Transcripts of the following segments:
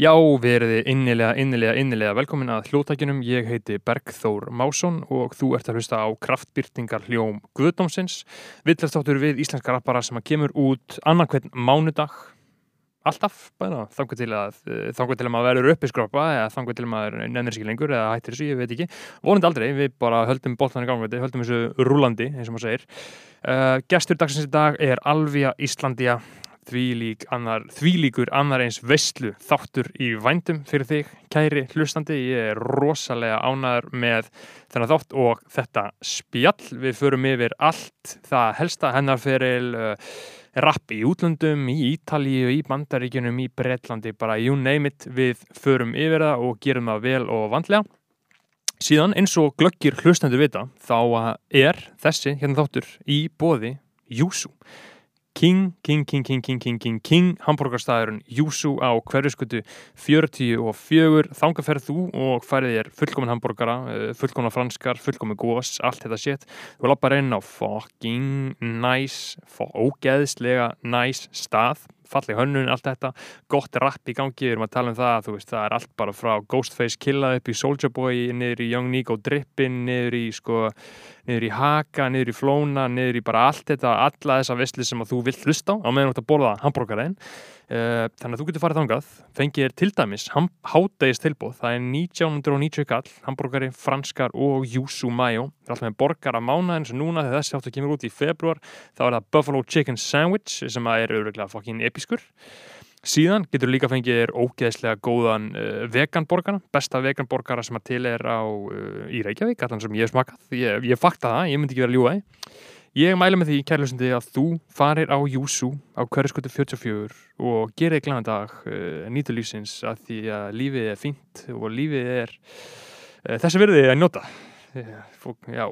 Já, veriði innilega, innilega, innilega velkomin að hljótækinum. Ég heiti Bergþór Másson og þú ert að hlusta á kraftbyrtingar hljóm Guðdómsins. Villastáttur við íslenska rappara sem að kemur út annarkveðn mánudag. Alltaf, bara, þangur til að þangur til að maður verður uppi skrópa eða þangur til að maður nefnir sér lengur eða hættir þessu, ég veit ekki. Vonandi aldrei, við bara höldum boltan í gangvæti, höldum þessu rúlandi, eins og maður segir. Uh, gestur dagsins í dag er Alvija Íslandia þvílík annar, þvílíkur annar eins veistlu þáttur í vændum fyrir þig, kæri hlustandi. Ég er rosalega ánæður með þennan þátt og þetta spjall, við förum yfir allt það helsta hennarferil uh, rapp í útlöndum, í Ítalíu í Bandaríkjunum, í Breitlandi bara you name it, við förum yfir það og gerum það vel og vandlega. Síðan eins og glöggir hlustandur vita, þá er þessi hérna þáttur í bóði Júsú King, King, King, King, King, King, King, King hamburgerstaðurinn Júsú á hverjuskutu 44 þanga ferð þú og færið þér fullkomin hamburgera, fullkomna franskar fullkomin gós, allt þetta shit. Þú lappar inn á fucking nice, ógeðslega nice stað falleg hönnun, allt þetta, gott rapp í gangi við erum að tala um það, þú veist, það er allt bara frá Ghostface Killa upp í Soulja Boy niður í Young Nico Drippin, niður í sko, niður í Haka, niður í Flóna niður í bara allt þetta, alla þessa vestli sem að þú vilt hlusta á, á meðan þú ert að borða hambúrgarinn uh, þannig að þú getur farið þangað. Fengið til dæmis hátægist tilbúð, það er 1990 kall hambúrgari, franskar og Yuzu Mayo. Það er alltaf með borgar að mána eins og núna þegar þessi áttu kemur út í februar þá er það Buffalo Chicken Sandwich sem er auðvitað fokkin episkur síðan getur líka fengið er ógeðslega góðan uh, veganborgara besta veganborgara sem að til er á uh, í Reykjavík, allan sem ég hef smakað ég, ég fakta það, ég myndi ekki vera ljúaði Ég mælu með því, kærljósandi, að þú farir á Júsú á hverjaskötu 44 og gerir glæðan dag uh, nýtu lífsins að því að lífið er fínt og lífið er uh, þessi verðið að njóta. Já,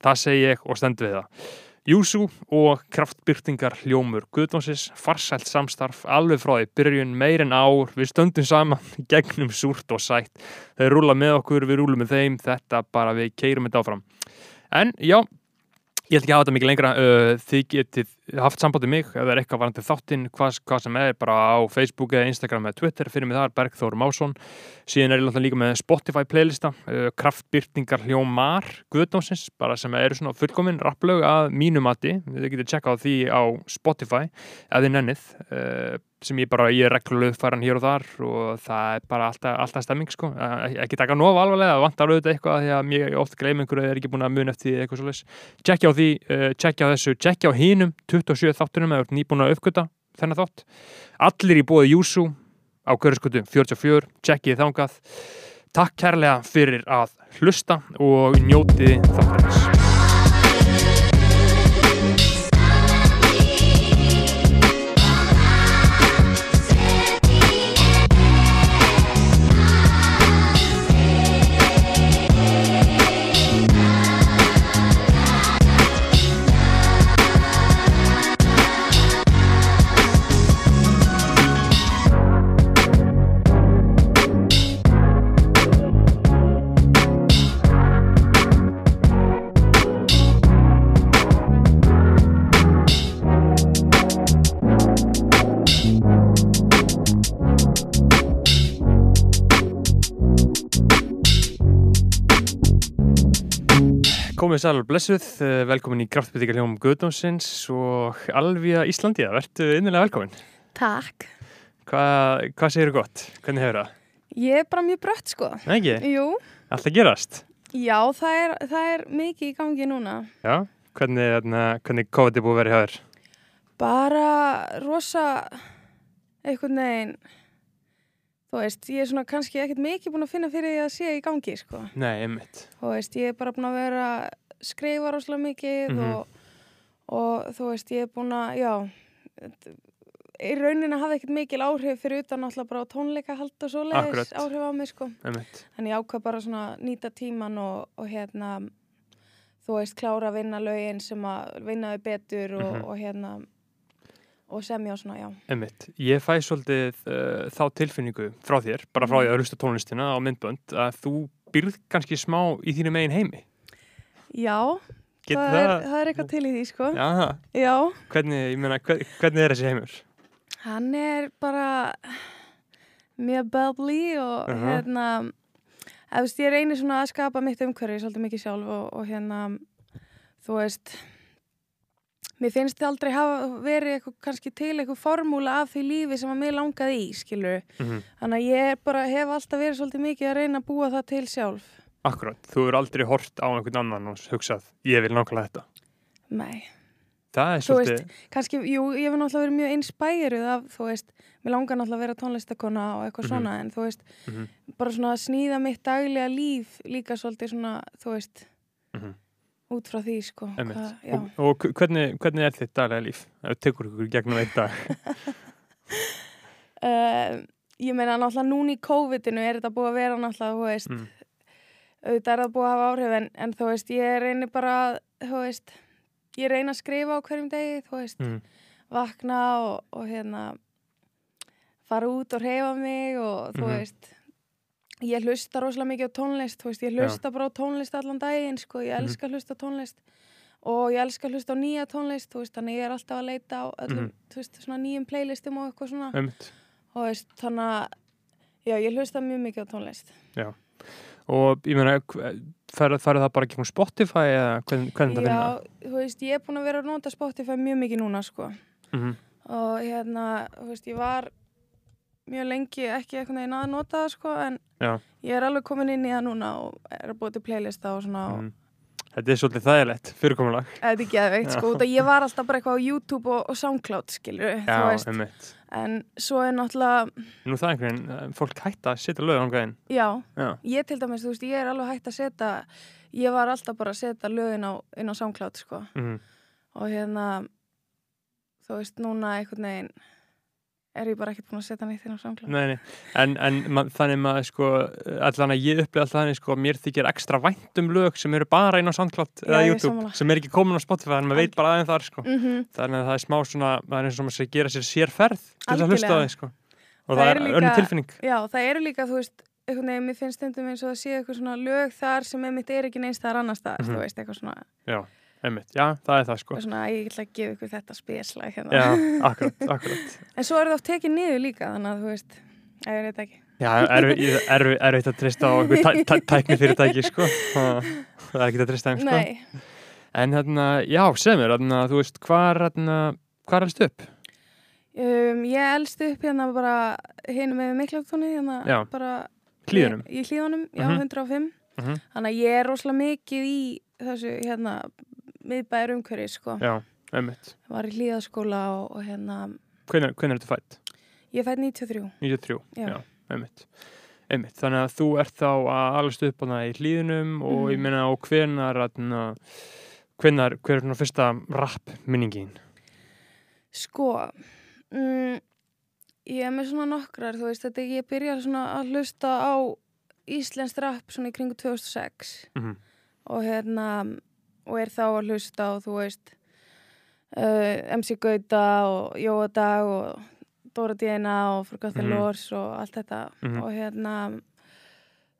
það segi ég og stend við það. Júsú og kraftbyrtingar hljómur Guðdónsis, farsælt samstarf alveg frá því byrjun meirinn ár við stöndum saman gegnum súrt og sætt. Þau rúla með okkur, við rúlum með þeim þetta bara við keirum þetta áfram. En já, Ég ætla ekki að hafa þetta mikið lengra, uh, þið getið haft sambandið mig, ef það er eitthvað varandi þáttinn, hvað, hvað sem er, bara á Facebook eða Instagram eða Twitter, fyrir mig þar, Bergþór Másson. Síðan er ég alltaf líka með Spotify playlista, uh, kraftbyrtingar hljómar Guðdómsins, bara sem eru svona fullkominn rapplög að mínu mati. Þið getið tjekka á því á Spotify eða þið nennið uh, sem ég bara, ég er regluleg faran hér og þar og það er bara alltaf, alltaf stemming sko, ekki taka nóg alvarlega það vantar auðvitað eitthvað því að mér ofta gleym einhverju eða er ekki búin að mun eftir eitthvað svolítið tjekkja á því, uh, tjekkja á þessu, tjekkja á hínum 27 þáttunum eða nýbúin að uppgöta þennan þátt, allir í bóði Júsú á Görðskutu 44 tjekkið þángað takk kærlega fyrir að hlusta og njótiði þáttarins Komið sæl og blessuð, eh, velkomin í Kraftbyrtingar hljóum Guðdómsins og Alvija Íslandia, verðtu innilega velkomin. Takk. Hvað hva segir þú gott? Hvernig hefur það? Ég er bara mjög brött sko. Nei ekki? Jú. Alltaf gerast? Já, það er, það er mikið í gangi núna. Já, hvernig, hvernig COVID er búið að vera hjá þér? Bara rosa eitthvað neginn Þú veist, ég er svona kannski ekkert mikið búin að finna fyrir því að sé í gangi, sko. Nei, einmitt. Þú veist, ég er bara búin að vera skrifa rosalega mikið Mhm. og, og þú veist, ég er búin að, já, í rauninni hafði ekkert mikil áhrif fyrir utan alltaf bara tónleika hald og svoleiðis Akkurat. áhrif á mig, sko. Einmitt. Þannig ég ákvað bara svona nýta tíman og, og hérna, þú veist, klára að vinna lögin sem að vinna við betur og, Mhm. og hérna, og semja og svona, já. Einmitt. Ég fæ svolítið uh, þá tilfinningu frá þér, bara frá því að hlusta tónlistina á myndbönd, að þú byrð kannski smá í þínu megin heimi. Já, Getur það, er, það er eitthvað til í því, sko. Já, það. Já. Hvernig, meina, hver, hvernig er þessi heimur? Hann er bara mjög bubbly og Aha. hérna eða, veist, ég reynir svona að skapa mitt umhverfi svolítið mikið sjálf og, og hérna þú veist mér finnst þið aldrei hafa verið eitthvað, kannski til eitthvað formúla af því lífi sem að mér langaði í, skilur Mhm. þannig að ég bara hef alltaf verið svolítið mikið að reyna að búa það til sjálf Akkurat, þú eru aldrei hort á einhvern annan og hugsað, ég vil nákvæmlega þetta nei, Það er Þú svolítið kannski, jú, ég hef náttúrulega verið mjög inspæruð af, þú veist, mér langar náttúrulega að vera tónlistakona og eitthvað Mhm. svona en þú veist, Mhm. bara svona að sníða mitt daglega líf líka svolítið svona, þú veist Mhm. út frá því, sko já. Og, og hvernig, hvernig er þitt daglega líf? Þú tekur ykkur gegnum einn dag Uh, ég meina náttúrulega núna í COVID-inu er þetta búið að vera náttúrulega, þú veist mm. Auðvitað er það búið að hafa áhrif en, en þú veist, ég reynir bara þú veist, ég reyna að skrifa á hverjum degi, þú veist, Mm. vakna og, og hérna fara út og reyfa mig og þú Mhm. veist ég hlusta rosalega mikið á tónlist þú veist, ég hlusta bara á tónlist allan daginn sko, ég Mhm. elska að hlusta á tónlist og ég elska hlusta á nýja tónlist þú veist, þannig ég er alltaf að leita á öllum, Mhm. þú veist, svona nýjum playlistum og eitthvað svona Einmitt. og veist, þannig að já, ég hlusta mjög mikið á tónlist Og ég meina, ferðu það bara gegnum Spotify eða hvernig, hvernig þetta já, vinna? þú veist, ég er búin að vera að nota Spotify mjög mikið núna sko Mm og hérna, þú veist, ég var mjög lengi ekki einhvern veginn að nota það sko en Já. ég er alveg komin inn í það núna og er að búið til playlista og svona mm. Þetta er svolítið þægilegt, fyrirkomulag þetta er geðveikt sko, Já. út að ég var alltaf bara eitthvað á YouTube og, og Soundcloud skilur, þú Já, veist en svo er náttúrulega, Nú það er einhvern veginn, fólk hætta að setja lög ángaðinn já, Já, ég til dæmis þú veist, ég er alveg hægt að setja ég var alltaf bara að setja lögin á, inn á Soundcloud sko. Mm. og hérna þú veist, núna einhvern veginn er ég bara ekkert búin að setja neitt inn á Soundcloud? Nei, nei, en, en ma- þannig maður sko, allan að ég alltaf þannig sko, mér þykir ekstra vænt um lög sem eru bara inn á SoundCloud eða YouTube, sammála. sem er ekki komin á Spotify en maður veit bara aðeins þar sko. Mm þannig að það er smá svona, það er eins og maður að gera sér sérferð til þess að hlusta á því sko. Og Það það, er líka- önnur tilfinning. Já, það eru líka, þú veist, einhvern veginn, mér finnst stundum eins og það sé eitthvað svona lög þar sem einmitt er ekki neins þar annars þar, Mhm. þú veist, eitthvað svona, Já, einmitt, já, það er það sko eitthvað svona, "Æ, ég ætla að gefa ykkur þetta spesla, hérna. Já, akkurat, akkurat En svo eru það oft tekið niður líka, þannig að, þú veist, ég veit ekki. Já, erfitt er, er, er að treysta á einhver tæ, tæ, tækni fyrirtæki sko það er ekki að treysta þeim sko Nei, En hérna, já, segð mér, hérna, þú veist, hvað er hérna, er alls upp? um, ég elst upp hérna bara hinn með miklagtóni, hérna Já. bara Hlíðunum? Í, í hlíðunum, já, Mhm. 105. Mhm. Þannig að ég er rosalega mikið í þessu, hérna, miðbæður umhverfi, sko. Já, einmitt Var í hlíðaskóla og, og hérna, hvenær er þetta fætt? ég fætt 93. 93, Já. já, einmitt Einmitt, þannig að þú ert þá að alast upp hana í hlýðunum og ég Mhm. meina og hvenar hana, hvenar, hver er svona fyrsta rap minningin? Sko, mm, ég er með svona nokkrar, þú veist, þetta ég byrjar svona að hlusta á Íslensk rap svona í kringu 2006 Mm og hérna, og er þá að hlusta á, þú veist, uh, MC Gauta og Jóa Dag og Dóra Díena og Forgotten Mhm. Lores og allt þetta Mhm. og hérna,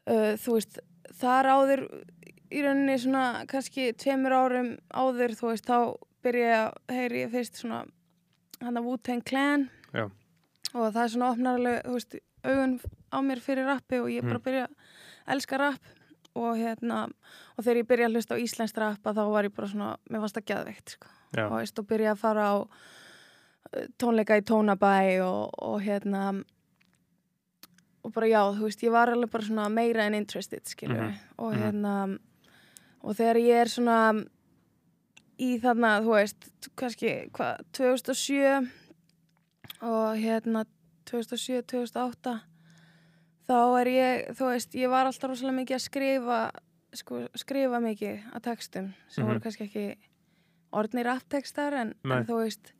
uh, þú veist, þar áður í rauninni svona kannski tveimur árum áður, þú veist, þá byrja ég að heyri fyrst svona hann að Wu-Tang Clan Já. og það er svona opnarlega, þú veist, augun á mér fyrir rappi og ég bara Mhm. byrja að elska rapp og hérna og þegar ég byrja að hlusta á íslenskt rapp að þá var ég bara svona, mér fannst það geðveikt sko. Og veist, og byrja að fara á uh, tónleika í tónabæ og, og hérna og bara já, þú veist, ég var alveg bara svona meira en interested, skilju Mhm. og Mhm. hérna og þegar ég er svona í þarna, þú veist, kannski hvað, 2007 og hérna 2007-2008 þá er ég, þú veist, ég var alltaf rosalega mikið að skrifa sko, skrifa mikið að textum sem Mhm. voru kannski ekki orðnir aftekstar en, en þú veist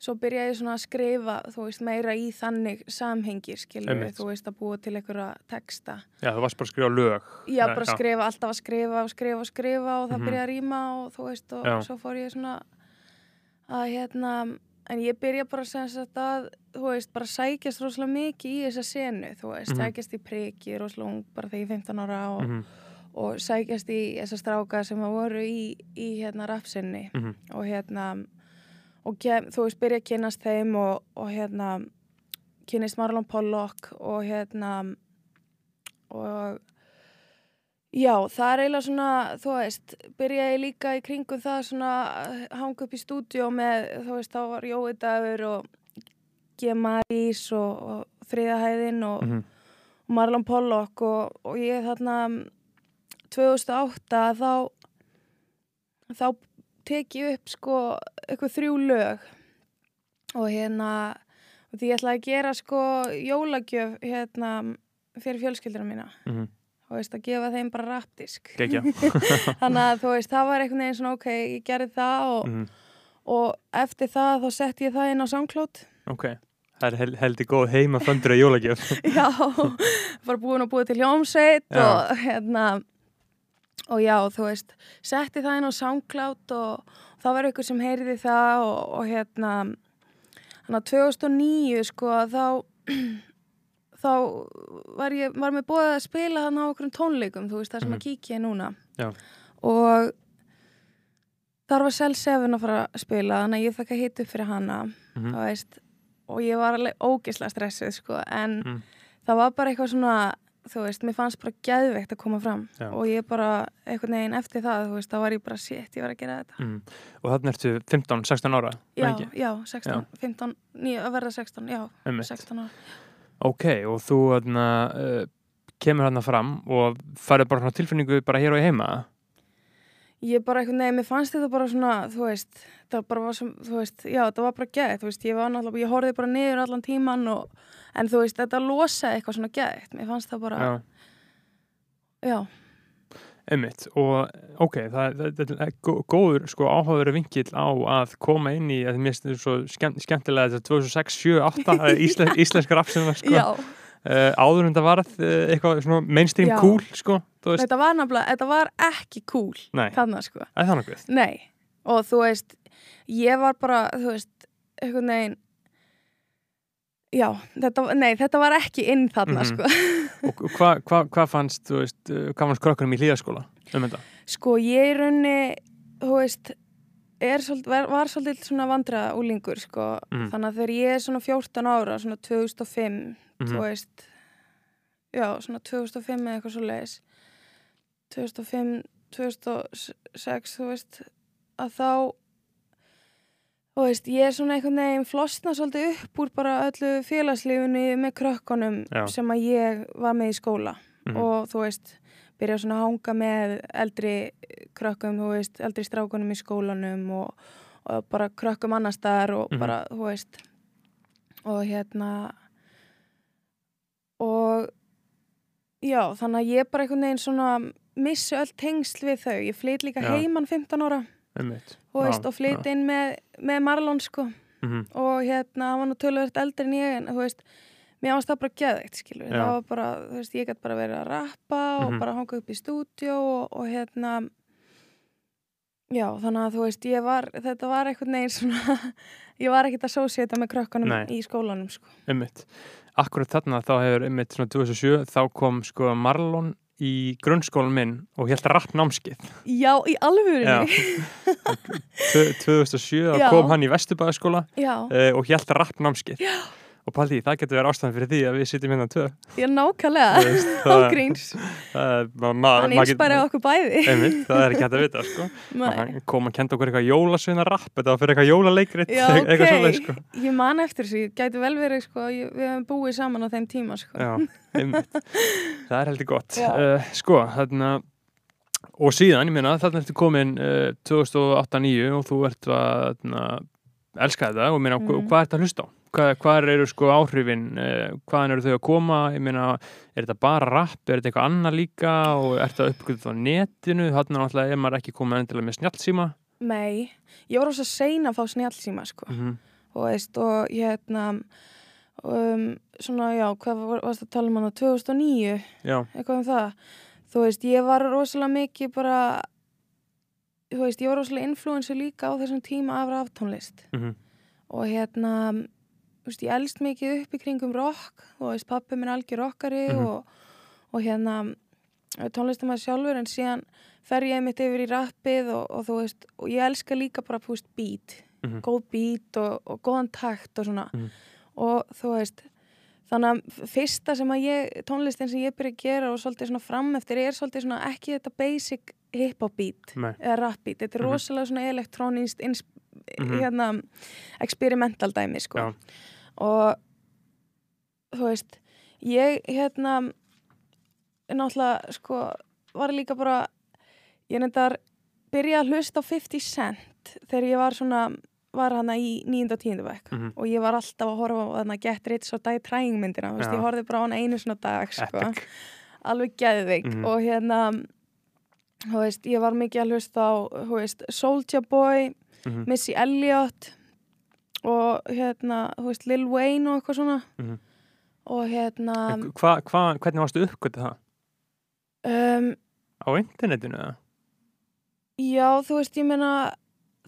svo byrjaði ég svona að skrifa þú veist, meira í þannig samhengir skilur þú veist, að búa til einhverja texta já, þú varst bara að skrifa lög Já, bara að skrifa, alltaf að skrifa og skrifa og skrifa og það Mhm. byrja að rýma og þú veist, og Já. svo fór ég svona að hérna en ég byrja bara sem sagt að þú veist, bara sækjast rosalega mikið í þessa senu, þú veist, Mhm. sækjast í priki rosalega ung, bara þegar ég er 15 ára og, Mhm, og sækjast í þessa stráka sem að voru í, í hérna rapsinni mhm, og hérna og kem, þú veist, byrja að kynast þeim og, og hérna kynist Marlon Pollock og hérna og já, það er eiginlega svona þú veist, byrjaði líka í kringum það svona að hanga upp í stúdíó með, þú veist, þá var Jói Dagur og G.M.A.R.I.S og, og Þriðahæðin og, Mhm. og Marlon Pollock og, og ég þarna 2008 þá þá tek ég upp sko eitthvað þrjú lög og hérna því ég ætlaði að gera sko jólagjöf hérna fyrir fjölskyldina mína Mhm. og veist að gefa þeim bara rapdisk Gekja. þannig að þú veist það var einhvern veginn svona ok, ég gerði það og, Mhm. og eftir það þá sett ég það inn á SoundCloud Ok, það er hel heldur góð heima föndur að jólagjöf. já, var búin að búið til hljómsveit Já. og hérna og já, þú veist, setti það inn á SoundCloud og það var ykkur sem heyriði það og, og hérna hann að 2009 sko þá þá var ég var með búið að spila hann á okkur tónleikum, þú veist, það sem Mhm. að kíkja ég núna Já. og þar var Cell 7 að fara að spila þannig að ég fekk að hita upp fyrir hana Mhm. þú veist, og ég var alveg ógislega stressuð sko, en Mm. það var bara eitthvað svona þú veist, mér fannst bara geðveikt að koma fram Já. og ég bara, einhvern veginn eftir það þú veist, þá var ég bara, shit, ég var að gera þetta Mm. Og þannig ertu 15, 16 ára, já, já, 16, 15 9, að verða 16, já, Einmitt. 16 ára Ok, og þú þarna, uh, kemur þarna fram og farið bara tilfinningu bara hér og heima? Ég bara einhvern veginn, mér fannst þetta bara svona þú veist, það bara var sem, þú veist já, þetta var bara geðið, þú veist, ég var náttúrulega ég horfið bara niður allan tíman og en þú veist, þetta losaði eitthvað svona geðið mér fannst það bara, Já, já, einmitt. Og ok, það, það, það er gó- góður, sko, áhugaður vinkill á að koma inn í, að mér finnst þetta svo skemmt, skemmtilega þetta 2006, 7, 8, íslensk, íslensk var, sko. já Uh, áður en það varð uh, eitthvað mainstream Já. cool, sko, þetta var nafnilega, þetta var ekki cool Nei, þannig sko er það nokkuð? Nei, og þú veist, ég var bara, þú veist, einhvern veginn, já, þetta, var- nei, þetta var ekki inn þarna, Mhm. sko. Og hvað hva, hva fannst, þú veist, uh, hvað fannst krökkunum í hlýðaskóla um þetta? Sko, ég raunni, þú veist, svolítið, var, var svolítið svona vandra úlingur, sko, Mhm. þannig að þegar ég er svona 14 ára, svona 2005, þú Mhm. veist, já, svona 2005 eða eitthvað svo leiðis, 2005, 2006, þú veist, að þá, þú veist, ég er svona einhvern veginn flosna svolítið upp úr bara öllu félagslífunni með krökkunum Já. sem að ég var með í skóla Mhm. og þú veist, byrja svona að hanga með eldri krökkum, þú veist, eldri strákunum í skólanum og, og bara krökkum annar staðar og Mhm. bara, þú veist, og hérna, og já, þannig að ég bara einhvern veginn svona missi öll tengsl við þau. Ég flyt líka Já. heimann 15 ára veist, og flyt inn með, með Marlon sko Mhm. og hérna, hann var nú tölvöld eldri en ég en þú veist, mér ást það bara geðveikt skilur, Já. það var bara, þú veist, ég gæti bara verið að rappa og Mhm. bara hanga upp í stúdíó og, og hérna já, þannig að þú veist, ég var þetta var einhvern veginn svona ég var ekkert að sósita með krökkunum Nei. í skólanum sko. Einmitt. Akkurat þarna þá hefur einmitt svona 2007 þá kom sko Marlon í grunnskólan minn og að rapp námskið. Já, í Tvö- 2007 þá kom hann í Vesturbæðaskóla uh, og að rapp námskið. Já. Og paldi, það getur verið ástæðan fyrir því að við sitjum hérna tvö. er nákvæmlega ágríns, hann inspæraði okkur bæði Einmitt, það er ekki hægt að vita sko. Kom að kenda okkur eitthvað jólasveina rapp þetta var fyrir eitthvað jólaleikrit Já, ok, sko. ég man eftir þessu, ég gæti vel verið sko, ég, við hefum búið saman á þeim tíma sko. Já, það er heldur gott Já. uh, sko, þarna og síðan, ég meina, þarna ertu komin uh, 2008-2009 og þú ert að elska þetta og meina, mm. hvað ert að hlusta á? Hvað, hvað eru sko áhrifin? Uh, hvaðan eru þau að koma? Meina, er þetta bara rapp, er þetta eitthvað annað líka? Og er þetta uppgöðuð á netinu? Þarna náttúrulega er maður ekki komið endilega með snjálfsíma Nei, ég var ós að seina að fá snjálfsíma sko. mm -hmm. og veist, og hérna um, svona, já, hvað var, varst að tala um hana? 2009, já, eitthvað um það. Þú veist, ég var rosalega mikið bara þú veist, ég var rosalega influensu líka á þessum tíma af raftónlist. Mm og hérna veist, ég elst mikið upp í kringum rock og veist, pappi minn algjör rockari Mhm. og, og hérna tónlistamæður sjálfur en síðan fer ég mitt yfir í rappið og, og þú veist, og ég elska líka bara, veist, beat Mhm. góð beat og, og góðan takt og svona Mhm. og þú veist þannig að fyrsta sem að ég tónlistin sem ég byrja að gera og svolítið svona fram eftir er svolítið svona ekki þetta basic hip-hop beat Nei. eða rap beat, þetta er Mhm. rosalega svona elektrónist Mhm. hérna experimental dæmi sko Já. Og þú veist ég hérna náttúrulega sko var líka bara ég nefndar byrja að hlusta á 50 Cent þegar ég var svona var hana í nýjunda og tíundu vekk Mhm. og ég var alltaf að horfa á þarna Get Rich og Die Trying myndina, þú veist, Já. ég horfði bara á hana einu svona dag, sko, alveg geðveik Mhm. og hérna þú veist, ég var mikið að hlusta á þú veist, Soulja Boy Mhm. Missy Elliott og hérna, þú veist, Lil Wayne og eitthvað svona Mhm. og hérna En Hva, hva, hvernig varstu uppgötið það? um, Á internetinu eða? já, þú veist, ég meina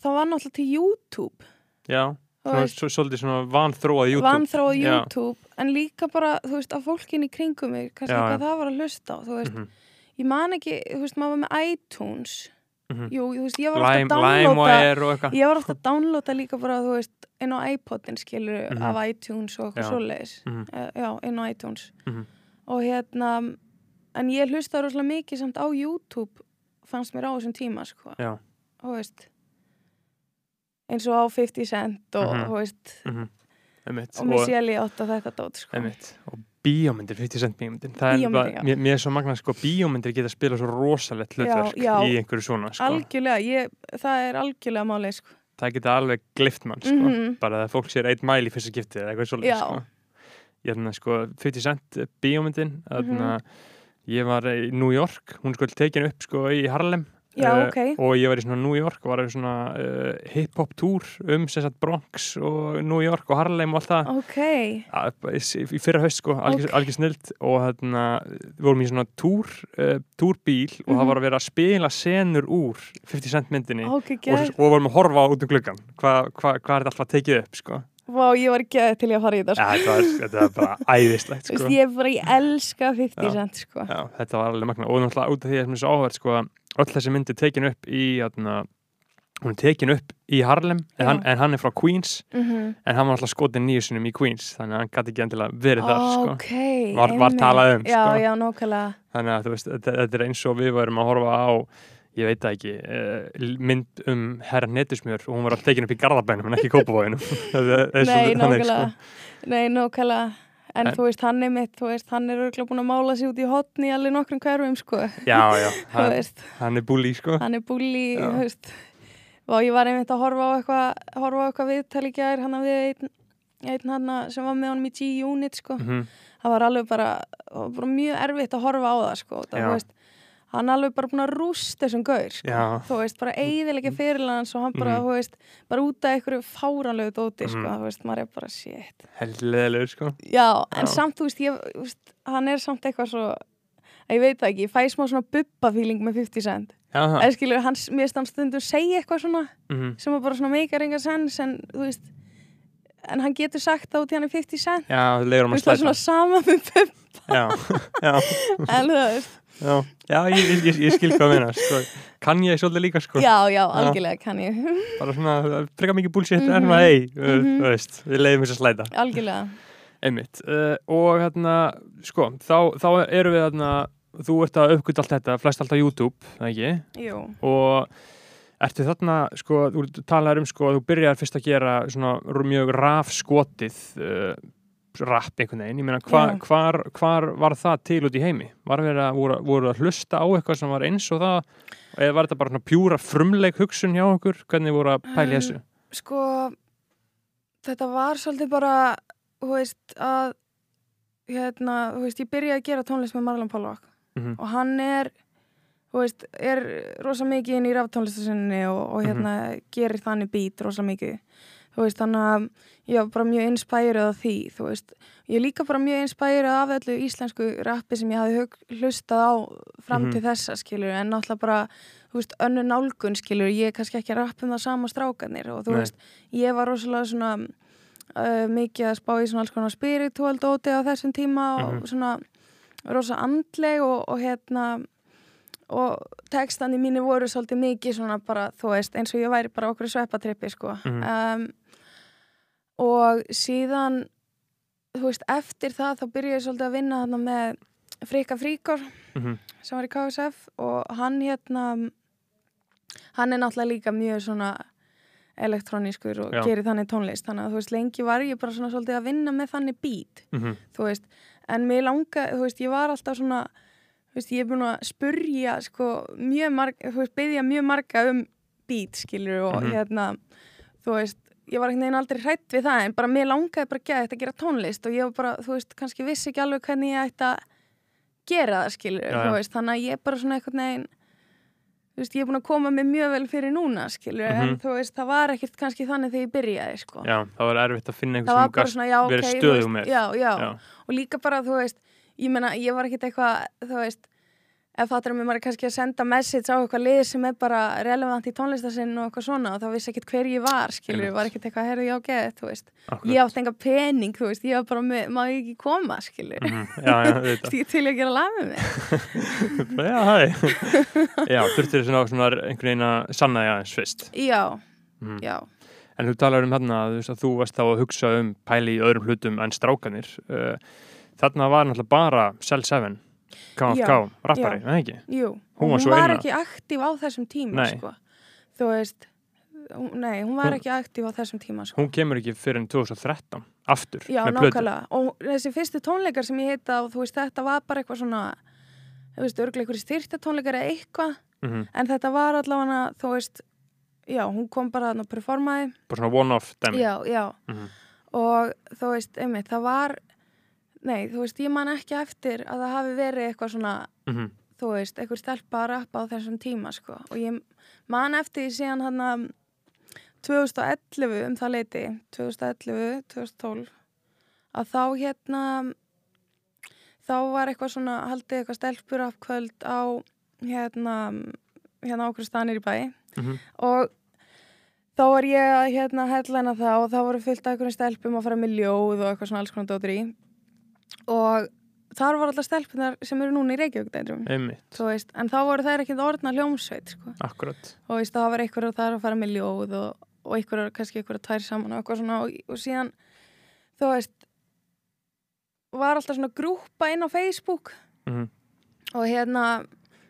það var náttúrulega til YouTube Já, veist, svo, svolítið svona vanþróað YouTube. vanþróa Já. YouTube en líka bara, þú veist, að fólkin í kringum mig kannski Já, hvað já. það var að hlusta á, þú veist Mhm, ég man ekki, þú veist, maður var með iTunes mhm. jú, þú veist, ég var Lime, að downloada og eitthvað. ég var alltaf að downloada líka bara, þú veist inn á iPodin, skilur, Mhm. af iTunes og eitthvað svoleiðis Mhm. uh, já, inn á iTunes Mhm. og hérna en ég hlusta rosalega mikið samt á YouTube fannst mér á þessum tíma, sko þú veist eins og á 50 Cent og, Mhm. veist, Mhm. Einmitt. og Missy Elliott og þetta dót, sko Einmitt. Og bíómyndir, 50 cent bíómyndir. Mér, mér er svo magna sko, bíómyndir geta spila svo rosalegt hlutverk í einhverju svona, sko. algjörlega, ég, það er algjörlega málið, sko Það geta alveg glift mann, sko. Mhm. Bara að fólk sér eitt mæl í fyrsta skiptið eða eitthvað svolítið, sko. Ég er sko, 50 cent bíómyndin, þarna, Mhm. ég var í New York, hún sko tekin upp sko í Harlem já, Eh, ok, og ég var í svona New York og var í svona uh, hip-hop túr um sagt Bronx og New York og Harlem og allt það. Ok. Að- bara í fyrra haust sko, algjör, Ok. algjör snild og þarna, við vorum í svona túr uh, túrbíl og það Mhm. var að vera að spila senur úr 50 cent myndinni. Og, og vorum að horfa út um gluggan hvað hva, hva er þetta alltaf tekið upp sko vá, ég var gæð til ég að fara í þetta, sko. ja, þetta, var, þetta var bara æðislegt sko. ég bara, ég elska 50 Já. Cent, sko. Já, þetta var alveg magna og náttúrulega út af því að sem þessu áhverð sko að öll þessi mynd er tekin upp í þarna, hún er tekin upp í Harlem en hann, en hann er frá Queens mm en hann var alltaf skotin nýju sinum í Queens þannig að hann gæti ekki endilega verið þar sko. ok, Var- var talað um, já, sko. þannig að þú veist, þetta, þetta er eins og við varum að horfa á ég veit það ekki, uh, mynd um herra netusmjör og hún var alltaf tekin upp í Garðabænum en ekki í Kópavóinu nei, nákvæmlega sko. nei, nákvæmlega. En, En- þú veist, hann er mitt, þú veist, hann er örgulega búin að mála sig út í hotni alveg nokkrum hverfum, sko. Já, já, hann, hann er búli sko. hann er búli, þú veist. Og ég var einmitt að horfa á eitthvað horfa á eitthvað viðtali gær hann að við einn, einn hann sem var með honum í G-Unit, sko. Mhm. það var alveg bara, var bara mjög erfitt að horfa á það sko, það, þú veist, hann alveg bara búin að rústa þessum gaur sko. Þú veist, bara eiðilega fyrirlans og hann bara, Mhm. þú veist, bara út af einhverju fáranlegu dóti, sko, Mhm. þú veist, maður er bara shit. heldilegur sko. Já, en Já. samt, þú veist, ég, þú veist, hann er samt eitthvað svo, að ég veit það ekki, ég fæ smá svona bubba-feeling með 50 Cent. Eða skilur, hann, mér finnst hann stundum segja eitthvað svona, Mhm. sem er bara svona meikar enga sens, en, þú veist, en hann getur sagt það út í hann er 50 Cent. Já, leiður um að slæta Já, já, ég, ég, ég, skil hvað að meina sko. Kann ég svolítið líka sko. Já, já, algjörlega kann ég Bara svona, freka mikið bullshit Mhm. En svona, hei, uh, Mhm. þú veist Við leiðum þess að slæta Algjörlega Einmitt uh, Og hérna, sko, þá, þá erum við hérna Þú ert að uppgöta allt þetta Flest allt á YouTube, ekki Jú, Og ertu þarna, sko Þú talar um, sko, að þú byrjar fyrst að gera Svona mjög rafskotið uh, Rapp einhvern veginn Ég meina, hva, Já. hvar, hvar var það til út í heimi? Var verið að, voru, voru að hlusta á eitthvað sem var eins og það eða var þetta bara pjúra frumleik hugsun hjá okkur? Hvernig voru að pæla í Um, þessu? sko þetta var svolítið bara þú veist að hérna, þú veist, ég byrjaði að gera tónlist með Marlon Pollock Mhm. og hann er þú veist, er rosa mikið inn í raftónlistasinni og, og hérna gerir þannig bít rosa mikið þú veist, þannig að ég var bara mjög inspærið af því, þú veist ég er líka bara mjög inspærið af öllu íslensku rappi sem ég hafi hlustað á fram til þessa, skilur, en náttúrulega bara þú veist, önnu nálgun, skilur, ég er kannski ekki að rappa um það sama strákanir og þú Nei. veist, ég var rosalega svona uh, mikið að spá í svona alls konar spiritual dóti á þessum tíma og Mhm. svona rosa andleg og, og hérna og textandi mínu voru svolítið mikið svona bara, þú veist, eins og ég væri bara okkur sveppatrippi, sko. Mhm. um, og síðan þú veist, eftir það þá byrjaði ég svolítið að vinna þarna með Frika Fríkor mhm, sem var í KSF og hann hérna hann er náttúrulega líka mjög svona elektrónískur og Já. gerir þannig tónlist. Þannig að þú veist, lengi var ég bara svona svolítið að vinna með þannig beat, mhm, þú veist. En mér langa, þú veist, ég var alltaf svona veist, ég er búin að spurja sko, mjög marga, þú veist, byggja mjög marga um beat, skilur og Mhm. hérna, þú veist ég var einhvern veginn aldrei hrætt við það en bara mér langaði bara að að gera tónlist og ég var bara, þú veist, kannski vissi ekki alveg hvernig ég ætti að gera það, skilur, Já, þú veist, þannig að ég bara svona einhvern veginn þú veist, ég er búin að koma mig mjög vel fyrir núna, skilur en Mhm. þú veist, það var ekkert kannski þannig þegar ég byrjaði, sko já, það var erfitt að finna það einhver var sem ok, verið veist, með. já, já, Já, og líka bara, þú veist ég meina, ég var ekkert eitthvað, þú veist ef fattur mér maður er kannski að senda message á eitthvað lið sem er bara relevant í tónlistasinn og eitthvað svona og þá vissi ekkert hver ég var skilur, Einmitt. var ekkert eitthvað, herðu ég á geð, þú veist akkurat. ég átti enga pening, þú veist, ég var bara með, má ég ekki koma, skilur Mhm, Já, já, veist, ég til að gera lag með mig Já, hæ. Já, þurftir svona, svona einhvern veginn að sanna því aðeins fyrst. já, Mhm. já, En þú talar um þarna að þú, veist, að þá að hugsa um pæli í öðrum hlutum en strákanir. Uh, þarna var náttúrulega bara Cell 7, KFK, Já, rappari, já. eða ekki? jú Hún var hún var ekki aktív á þessum tíma, Nei. sko þú veist nei, hún var Hún- ekki aktív á þessum tíma, sko Hún kemur ekki fyrir en 2013, aftur, Já, með plötu. nákvæmlega. Og þessi fyrstu tónleikar sem ég heita og þú veist, þetta var bara eitthvað svona, þú veist, örglega ykkur styrta tónleikar eða eitthvað, Mm en þetta var allavega, þú veist, já, hún kom bara og performaði. Bara svona one-off dæmi. Já, já. Mhm. Og þú veist, einmitt, það var, nei, þú veist, ég man ekki eftir að það hafi verið eitthvað svona, Mhm. þú veist, eitthvað stelpa að rappa á þessum tíma, sko. Og ég man eftir síðan hann að 2011 um það leiti, 2011, 2012, að þá hérna, þá var eitthvað svona, haldið eitthvað stelpur af kvöld á hérna, hérna okkur stanir í bæ Mhm. og þá var ég að hérna headlina það og þá voru fyllt af einhverjum stelpum að fara með ljóð og eitthvað svona alls konar dótur í og þar var alltaf stelpunar sem eru núna í Reykjavík veist, en þá voru þær ekki orðna hljómsveit sko. og veist, þá var einhverjum þar að fara með ljóð og, og einhverjum kannski einhverjum tvær saman og svona og, og síðan þú veist var alltaf svona grúpa inn á Facebook Mhm. og hérna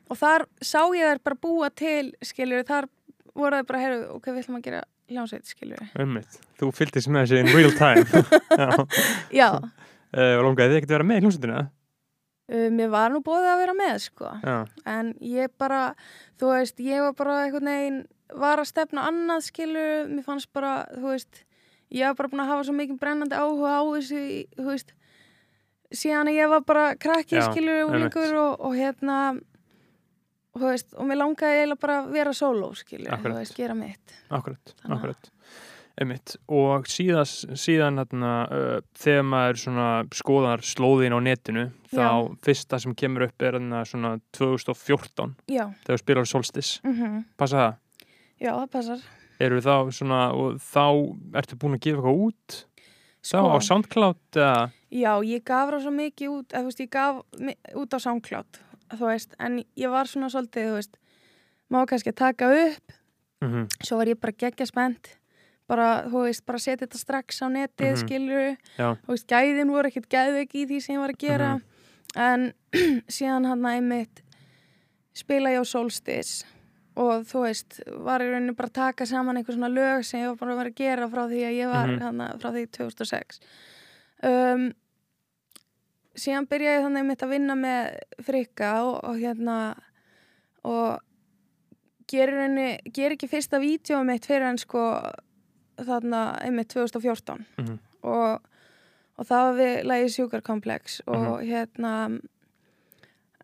og þar sá ég þær bara búa til skiljur, þar voru þær bara heyrðu, ok, við ætlum að gera hljómsveit skiljur. Þú fylgdist með þessi in real time. Já. já, og longaði þið ekkert að vera með í hljómsveitinu? eða? uh, mér var nú bóðið að vera með sko Já. en ég bara, þú veist, ég var bara einhvern veginn, var að stefna annað skilur, mér fannst bara, þú veist ég var bara búin að hafa svo mikið brennandi áhuga á þessu, þú veist síðan að ég var bara krakki Já, skilur og og, hérna og þú veist, og mér langaði eiginlega bara að vera sóló Akkurat. þú veist, gera mitt Akkurat, Þannig akkurat. Einmitt. Og síðas, síðan hérna, uh, þegar maður svona skoðar slóðin á netinu, þá fyrsta sem kemur upp er hérna svona 2014, já, þegar spilar Solstis. mm Passa það? já, það passar Eru þá svona, og þá ertu búin að gefa eitthvað út? Þá Sko. á SoundCloud eða? Já, ég gaf það svo mikið út, eða, veist, ég gaf út á SoundCloud, veist, en ég var svona svolítið, veist, má kannski taka upp, Mm svo var ég bara geggja spennt, bara, þú veist, bara setja þetta strax á netið, Mhm. skilur, Já. þú veist, gæðin voru ekkert gæðveik í því sem ég var að gera, Mhm. en síðan hann að einmitt spila ég á Solstis og þú veist, var í rauninni bara að taka saman einhver svona lög sem ég var bara að vera að gera frá því að ég var Mhm. hann frá því 2006 um, síðan byrjaði ég þannig einmitt að vinna með frikka og, og hérna og gerir henni, ger ekki fyrsta vídeo mitt fyrir hann sko þarna einmitt 2014 Mhm. og, og það var við lagi sjúkarkomplex og Mhm. hérna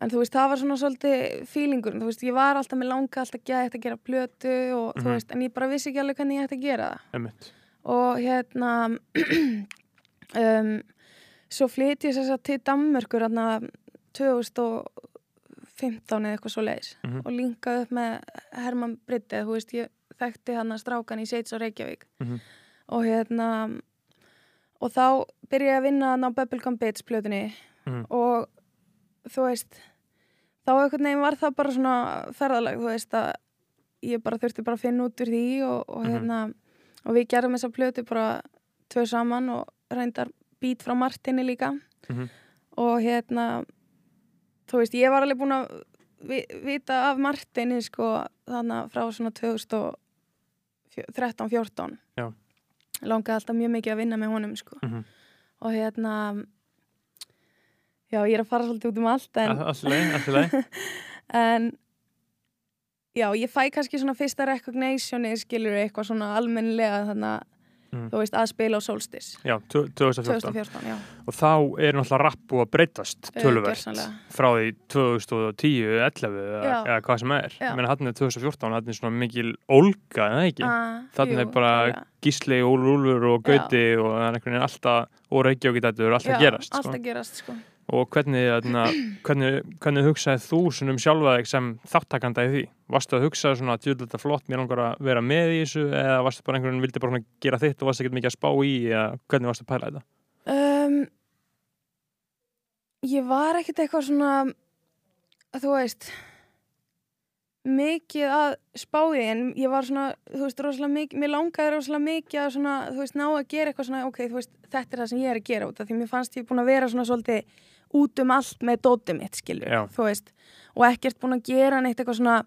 en þú veist, það var svona svolítið feelingur, þú veist, ég var alltaf með langa alltaf gætt að gera plötu og þú Mhm. veist, en ég bara vissi ekki alveg hvernig ég ætti að gera það Einmitt. og hérna um, svo flyt ég sér til Danmörkur hérna 2015 eða eitthvað svo leiðis Mhm. og linkaði upp með Herman Britte, þú veist, ég þekkti hann að strákan í Seits og Reykjavík mm -hmm. og hérna og þá byrja ég að vinna hann á Bubblegum Bits plötunni mm. og þú veist þá einhvern veginn var það bara svona ferðalag, þú veist að ég bara þurfti bara að finna út úr því og, og mm -hmm. hérna og við gerðum þessa plötu bara tvö saman og reyndar bít frá Martini líka mm -hmm. og hérna þú veist, ég var alveg búin að vita af Martini sko þannig frá svona 2000 og 13-14 langaði alltaf mjög mikið að vinna með honum sko. mm -hmm. og hérna já, ég er að fara svolítið út um allt alltaf en já, ég fæ kannski svona fyrsta recognitionið, skiljur, eitthvað svona almenlega þannig að Mm. þú veist að spila á Solstis Já, tvö- 2014 2014, já, og þá er náttúrulega rapp búið að breytast Eh, gjörsamlega. frá því 2010, 11 eða, Já. eða hvað sem er Já. menn hann er 2014, hann er svona mikil ólga, eða ekki? Ah, Þannig er bara klálega. Gísli, Úlur, Úlur og Gauti og það er einhvern veginn alltaf og Reykjavík þetta er alltaf Já, gerast allt sko. gerast sko. Og hvernig, þarna, hvernig, hvernig hugsaði þú svona um sjálfa þig sem þáttakanda í því? Varstu að hugsa svona að þetta flott, mér langar að vera með í þessu eða varstu bara einhvern veginn vildi bara gera þitt og varstu ekkert mikið að spá í eða hvernig varstu að pæla þetta? um, ég var ekkert eitthvað svona að þú veist mikið að spáði en ég var svona, þú veist, rosalega mikið mér langaði rosalega mikið að svona, þú veist, ná að gera eitthvað svona, ok, þú veist, þetta er það sem ég er að gera út af því mér fannst ég búin að vera svona svolítið út um allt með dótið mitt, skilur Já. þú veist, og ekkert búin að gera neitt eitthvað svona,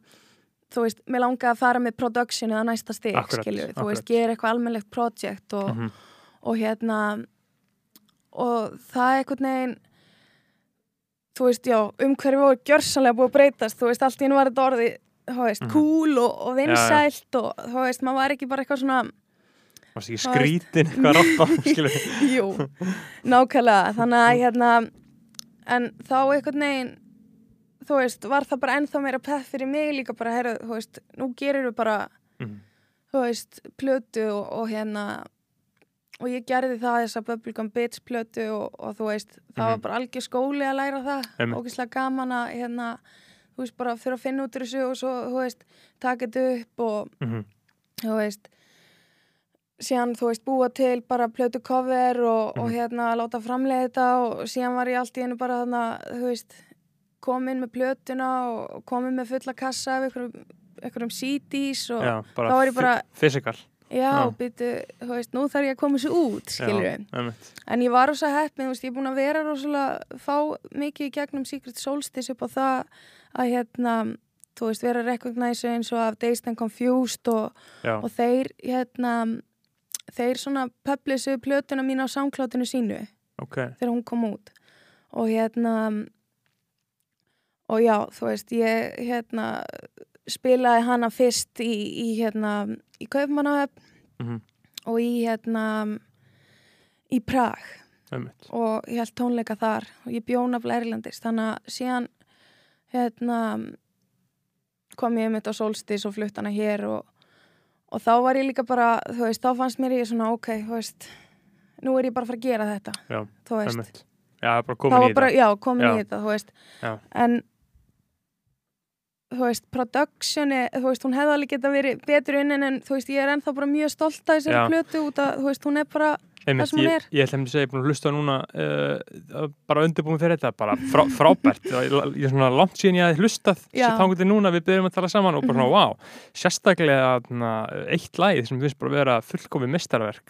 þú veist, mér langaði að fara með productionið að næsta Akkurat, skilur, þú veist, akkurat. gera eitthvað almennlegt project og, Mm og hérna og það er einhvern veginn þú veist, já, umhverfi voru gjörsanlega búið að breytast, þú veist, allt í hennu var þetta orði þú veist, Mhm. cool og, og vinsælt og þú veist, maður var ekki bara eitthvað svona Varstu ekki skrítin eitthvað rappa, skilur jú, nákvæmlega þannig að hérna en þá einhvern veginn þú veist, var það bara ennþá meira peð fyrir mig líka bara, herru, þú veist, nú gerir við bara Mhm. þú veist, plötu og, og hérna og ég gerði það þessa Bubblegum Bitch plötu og, og þú veist, það var Mhm. bara algjör skóli að læra það, Einmitt. ógeðslega gaman að hérna, þú veist, bara fyrir að finna út úr þessu og svo, þú veist, taka þetta upp og Mhm. þú veist síðan, þú veist, búa til bara plötu cover og, og Mhm. hérna láta framleiða þetta og síðan var ég allt í einu bara þarna, þú veist komin með plötuna og komin með fulla kassa af einhverjum, einhverjum CDs og Já, þá var ég bara- physical Já, Já. býtu, þú veist, nú þarf ég að koma þessu út, skilur við. En ég var rosa heppin, þú veist, ég er búin að vera rosalega, fá mikið í gegnum Secret Solstice upp á það að hérna, þú veist, vera recognize eins og af Dazed and Confused og, og þeir, hérna, þeir svona publisu plötuna mín á samklátinu sínu ok þegar hún kom út. Og hérna, og já, þú veist, ég, hérna, spilaði hana fyrst í, í hérna, í Kaupmannahöfn Mhm. og í hérna í Prag Einmitt. og ég held tónleika þar og ég bjóna af Lærlandis þannig að síðan hérna kom ég mitt á Solstis og flutt hana hér og, og þá var ég líka bara þú veist, þá fannst mér ég svona ok, þú veist nú er ég bara að fara að gera þetta Já, þú veist, Já, komin í bara, já, komin í þetta þú veist, en þú veist, productioni þú veist, hún hefði alveg geta verið betur unnin en þú veist, ég er ennþá bara mjög stolt að þessari Já. plötu út að, þú veist, hún er bara Einmitt, ég, ég ætlum að segja, ég er búin að hlusta núna uh, bara undirbúin fyrir þetta, bara frá, frábært. Ég er svona langt síðan ég hafði hlustað þangur til núna við byrjum að tala saman og bara svona, Mhm. wow, sérstaklega na, eitt lagið sem finnst bara vera fullkofi mistarverk,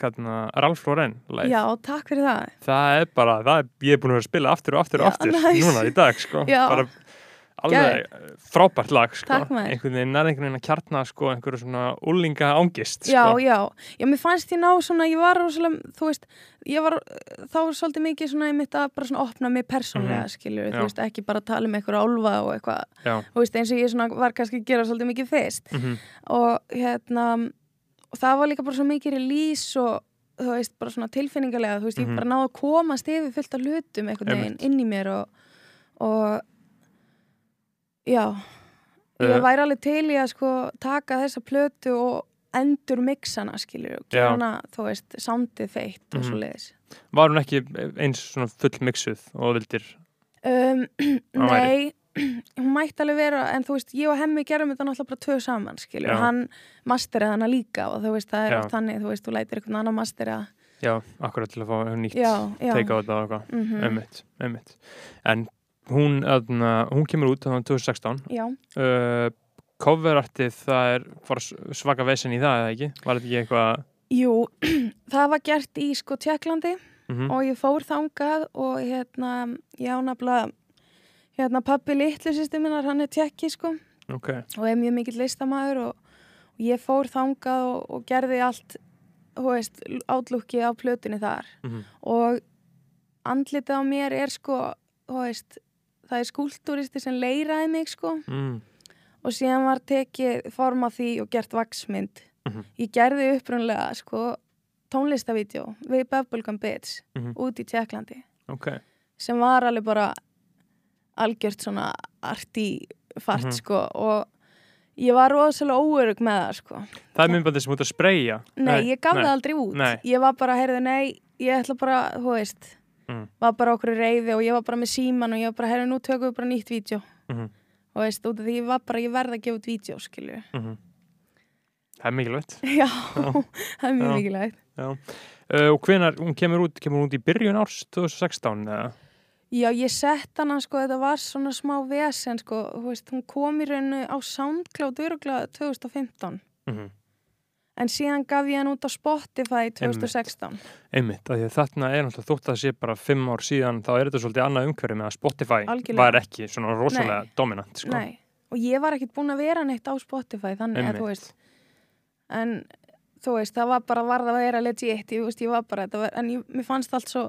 Ralf Lauren lagið, já, takk fyrir það. Það er bara það er, ég er búin að vera að spila aftur og aftur og Já, aftur nice. núna í dag, sko. Já. bara alveg eh, frábært lag, sko. Einhvern veginn er einhvern veginn að kjarna, sko, einhverju svona úlinga ángist, Já, sko. já, já, mér fannst ég ná svona, ég var rosalega, þú veist, var, þá var svolítið mikið svona, ég mitt að bara svona opna mig persónlega, Mhm. skilur, Já. þú veist, ekki bara tala um eitthvað álfa og eitthvað, Já, þú veist, eins og ég svona var kannski að gera svolítið mikið fyrst. Mhm, og hérna, og það var líka bara svo mikið release og, þú veist, bara svona tilfinningarlega, þú veist, Mhm. ég bara náði að komast yfir fullt af hlutum einhvern veginn inn í mér og, og, já, ég Eh. væri alveg til í að sko taka þessa plötu og endur mixana skilur og gera þú veist, soundið feitt og Mhm. svo leiðis var hún ekki eins svona full mixuð og vildir? Um, Nei, hún mætti alveg vera en þú veist, ég og hemmi gerum þetta náttúrulega bara tvö saman, skilur, Já. og hann masteraði hana líka og þú veist, það er oft þannig, þú veist, þú lætir einhvern annan mastera. Já, akkurat til að fá nýtt teika á þetta og eitthvað, mhm, einmitt, einmitt. En hún, öðna, hún kemur út þannig 2016 Já, uh, coverartið það er svaka vesen í það eða ekki? Var þetta ekki eitthvað jú, það var gert í sko Tjekklandi mhm, og ég fór þangað og hérna, ég á nafnilega hérna pappi litlu sýstu minnar, hann er tjekki sko. Ok, og er mjög mikill listamæður og, og ég fór þangað og, og gerði allt, veist, átlúki á plötunni þar. Mhm, og andlitið á mér er sko, veist, það er skúltúristi sem leiraði mig sko mm, og síðan var tekið form af því og gert vaksmynd. Mhm. Ég gerði upprunlega sko tónlistavídeó við Bubblegum Bits mhm, út í Tjekklandi ok, sem var alveg bara algjört svona arti fart Mhm. sko og ég var rosalega óörug með það sko. það er myndbandið sem út að spreyja Nei, ég gaf nei, það aldrei út. Nei. Ég var bara, heyrðu, nei, ég ætla bara, þú veist, Mm. var bara okkur reyði og ég var bara með síman og ég var bara, heyrðu, nú tökum við bara nýtt vídeo. mhm, Og veist, út af því ég var bara, ég verði að gefa út vídeo, skilju. mhm. það er mikilvægt Já, það er mjög mikilvægt. já. Uh, og hvenar, hún kemur út, kemur hún út í byrjun árs 2016 eða? Já, ég sett hana, sko, þetta var svona smá vesen, sko, veist, hún kom í rauninu á SoundCloud öruglega 2015. Mhm. En síðan gaf ég hann út á Spotify 2016. Einmitt, að þarna er náttúrulega þótt að það sé bara fimm ár síðan, þá er þetta svolítið annað umhverfi með að Spotify Algjörlega. var ekki svona rosalega Nei. dominant, sko. Nei, og ég var ekkert búin að vera neitt á Spotify, þannig að Einmitt. þú veist, en þú veist, það var bara varð að vera legit, ég veist, ég var bara, var, en ég, mér fannst allt svo,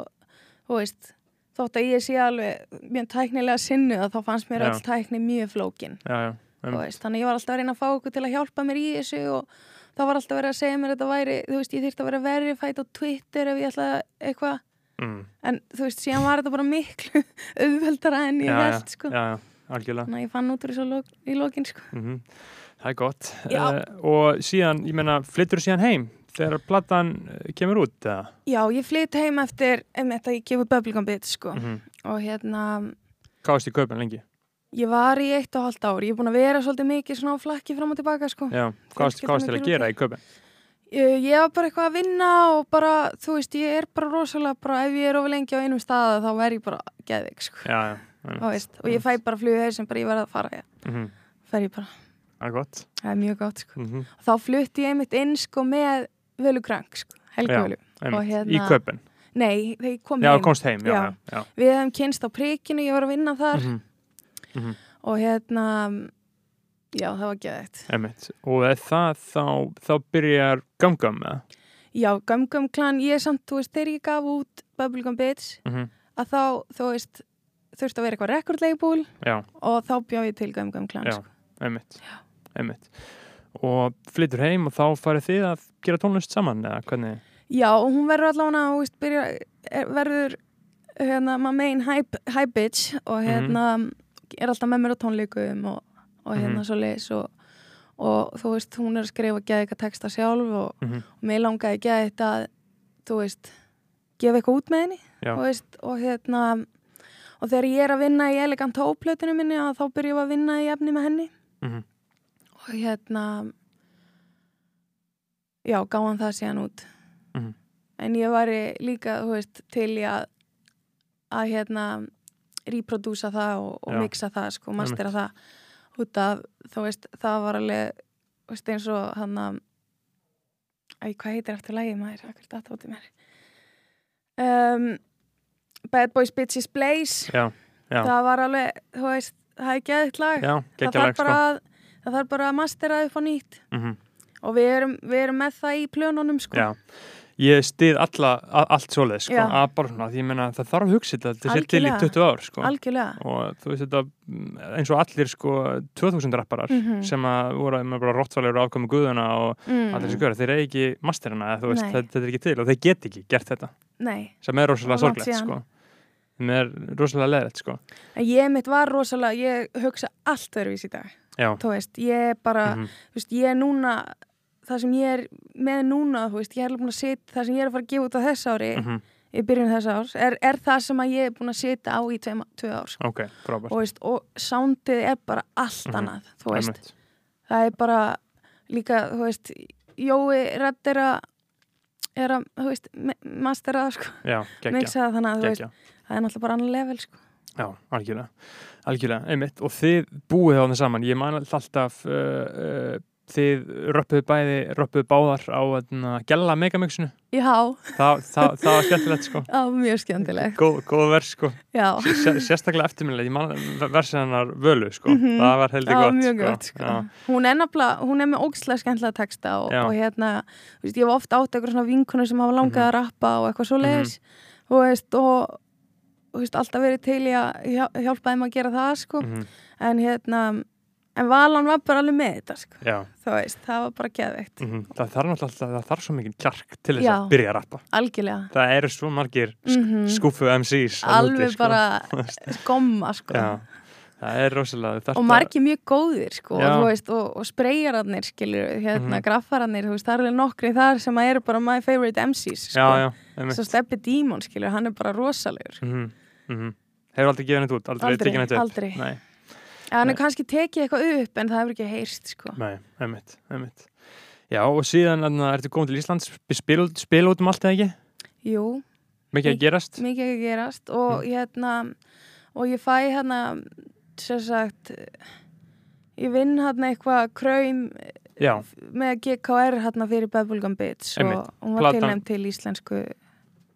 þú veist, þótt að ég sé alveg mjög tæknilega sinnu þá fannst mér öll tækni mjög flókin, Já, já, veist, þannig að ég var alltaf að reyna að fá okkur til að hjálpa mér í þessu og það var alltaf verið að segja mér að þetta væri, þú veist, ég þyrfti að vera verified á Twitter ef ég ætlaði eitthvað, mm, en þú veist, síðan var þetta bara miklu auðveldara en ég held, sko. já, já, algjörlega. Þannig að ég fann út úr þessu í lokin, sko. Mm Það er gott. Uh, og síðan, ég meina, flyttur síðan heim þegar platan eh, kemur út, eða? Já, ég flytt heim eftir einmitt að ég gefur Bubblegum Bits sko Mm og hérna Hvað varst í kaupin lengi? Ég var í eitt og halvt ár, ég er búin að vera svolítið mikið svona á flakki fram og tilbaka sko Já, hvað varst, til að gera er í kaupin? ég, ég var bara eitthvað að vinna og bara, þú veist, ég er bara rosalega bara ef ég er ofur lengi á einum staða þá verð ég bara geðvik sko Já, já. og, veist, og ég fæ bara flugið sem bara ég verð að fara ja. Mm fer ég bara, Það er gott. það er mjög gott sko Mm og þá flutti ég einmitt inn sko með Völu Krank sko, Helga Já. Völu Og hérna- Í kaupin? nei, þegar ég kom Já, heim komst heim, já, já. Já. já. við hefum kynst á prikinu, ég var að vinna þar Mhm. Mhm. og hérna já, það var Einmitt. Og það þá, þá byrjar gum-gum með? já, Gum Gum Clan, ég samt, þú veist, þegar ég gaf út Bubblegum Bits, Mm að þá, þú veist þurfti að vera eitthvað rekordleikbúl Já, og þá bjóð ég til Gum Gum Clan Já. sko. einmitt. Einmitt. Og flyttur heim og þá farið þið að gera tónlist saman, eða hvernig? já, og hún verður allavega, þú veist, byrja er, verður hérna, maður main hype, hype bitch og Mhm. hérna er alltaf með mér á tónleikum og, og hérna Mhm. svo leis og, og þú veist, hún er að skrifa geða eitthvað texta sjálf og, Mm og mér langaði að þetta þú veist, gefa eitthvað út með henni og, veist, og hérna og þegar ég er að vinna í elegant hóplötinu minni þá byrjum við að vinna í efni með henni Mhm. og hérna já, gáðan það síðan út Mhm. en ég væri líka, þú veist, til í að að hérna reprodúsa það og, og mixa það sko, mastera það út af, þú veist, það var alveg veist, eins og hann að æ, hvað heitir eftir lagið maður, akkur data út í mér. Um, Bad Boys Bitches Blaze. Já, já, það var alveg, þú veist, það er geðið lag. Já, það þarf bara að það þarf bara að mastera það upp á nýtt. Sko. Mm og við erum, við erum með það í plönunum sko. Ég stið alla, allt svoleið, sko, að bara svona, því ég meina, það þarf að hugsa þetta, þetta sé til í Algjörlega. 20 ár, sko. algjörlega. Og þú veist þetta mm, eins og allir sko 2000 rapparar Mhm. sem að voru með bara rottvælegur afkomi guðuna og mm. allir þessi göra, þeir eru ekki masterina eða þú veist, þetta, þetta er ekki til og þeir get ekki gert þetta, nei, sem er rosalega sorglegt sko. Sem er rosalega leðrætt sko. Ég mitt var rosalega ég hugsa allt öðruvís í dag. Já, þú veist, ég bara mhm, þú veist, ég núna það sem ég er með núna þú veist, ég er búin að setja það sem ég er að fara að gefa út á þess ári mhm, í byrjun þess árs, er, er það sem ég er búin að setja á í tveim, tvö ár sko. ok, frábært. Og, veist, og soundið er bara allt Mhm. annað þú veist, Einmitt. það er bara líka, þú veist Jói Redd er að er að, þú veist, mastera sko, það þannig að veist, það er náttúrulega bara annar level sko. já, algjörlega, algjörlega einmitt, og þið búið á það saman, ég man alltaf uh, uh, þið röppuðu bæði, röppuðu báðar á hérna, gæla megamixinu Já, það, það, það var skemmtilegt sko var mjög skemmtilegt. góð, góð vers sko Já, Sér, sérstaklega man versið hennar völu sko, Mhm. það var heldur var gott mjög sko. gott, sko. Já. Hún er nefnilega, hún er með ógislega skemmtilega texta og, Já. og hérna, veist, ég hef ofta átt eitthvað svona vinkunur sem hafa langað Mhm. að rappa og eitthvað svo leiðis, þú veist, og, þú veist, alltaf verið til í að hjá- hjálpa þeim að gera það, sko, Mhm. en hérna, en Valan var bara alveg með þetta, sko, veist, það var bara geðveikt, Mhm. það þarf náttúrulega það þarf svo mikið kjark til þess Já. að byrja að rappa algjörlega, það eru svo margir sk Mhm. skúfu MCs alveg sko. bara gomma, sko. Það er rosalega þarft og margir mjög góðir sko, og, þú veist, og, og spreyjararnir skilur, hérna, graffararnir þú veist, það er alveg nokkri þar sem eru bara my favorite MCs sko. Svo Steppi Dímon hann er bara rosalegur Mhm, mhm. Hefur aldrei gefið henni út, aldrei, Aldrei, aldrei. Hann er kannski tekið eitthvað upp en það hefur ekki heyrst sko. nei, einmitt, einmitt. Já, og síðan ertu komið til Íslands? Spil, spil út um allt eða ekki? jú, Mikið að gerast? mikið að gerast. Og hérna og ég fæ hérna sem sagt ég vinn hérna eitthvað kraum Já, með GKR hérna fyrir Bubblegum Bits og hún var tilnæmt til íslensku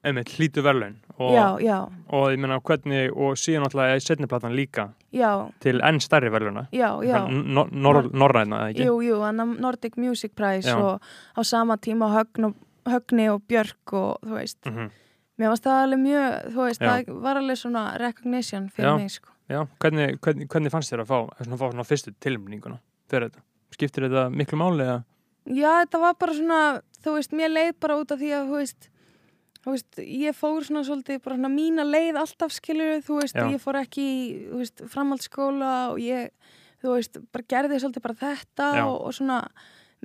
einmitt, hlítu verðlaun og, já, já, og ég meina hvernig og síðan náttúrulega er setniplatan líka já, til enn stærri nor Norræna, ekki? Jú, jú, að Nordic Music Prize og á sama tíma Högn og, Högni og Björk og þú veist, Mhm. mér varst það alveg mjög, þú veist, það var alveg svona recognition fyrir mig, sko. Já, hvernig, hvernig, hvernig fannst þér að fá, svona, fá svona fyrstu tilmninguna fyrir þetta? Skiptir þetta miklu máli eða? Já, þetta var bara svona, þú veist, mér leið bara út af því að, þú veist, þú veist, ég fór svona svolítið bara svona mína leið alltaf, skilur, þú veist, Já. ég fór ekki þú veist, framhaldsskóla og ég, þú veist, bara gerði svolítið bara þetta og, og svona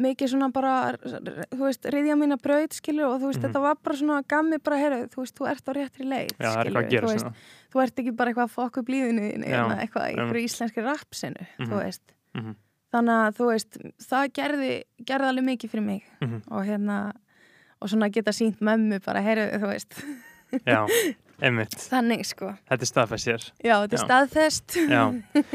mikið svona bara, þú veist, riðja mína braut, skilur, og þú veist, Mhm. þetta var bara svona gammi bara, heyrðu, þú veist, þú ert á réttri leið, Já, að þú veist, svona. þú ert ekki bara eitthvað að fokka upp lífinu eða eitthvað í einhverju íslenski rapsinu, Mhm. þú veist. Mhm. Þannig að, þú veist, það gerði, gerði alveg mikið fyrir mig Mhm. og hérna, og svona geta sínt mömmu bara, heyrðu, þú veist, Já, einmitt. þannig, sko. Þetta er staðfæst hér. Já, þetta er Já. staðfest. Já.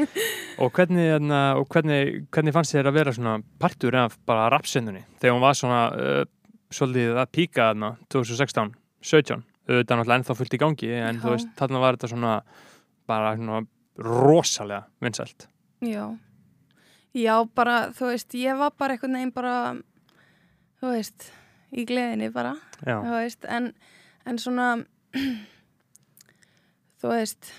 og hvernig, hérna, og hvernig, hvernig fannst þér að vera svona partur af bara rapsendunni þegar hún var svona uh, svolítið að píka þarna 2016, 17 auðvitað náttúrulega ennþá fullt í gangi en Já. þú veist, þarna var þetta svona bara svona rosalega vinsælt. Já. Já, bara, þú veist, ég var bara einhvern veginn bara, þú veist, í gleðinni bara, veist, en, en svona, þú veist,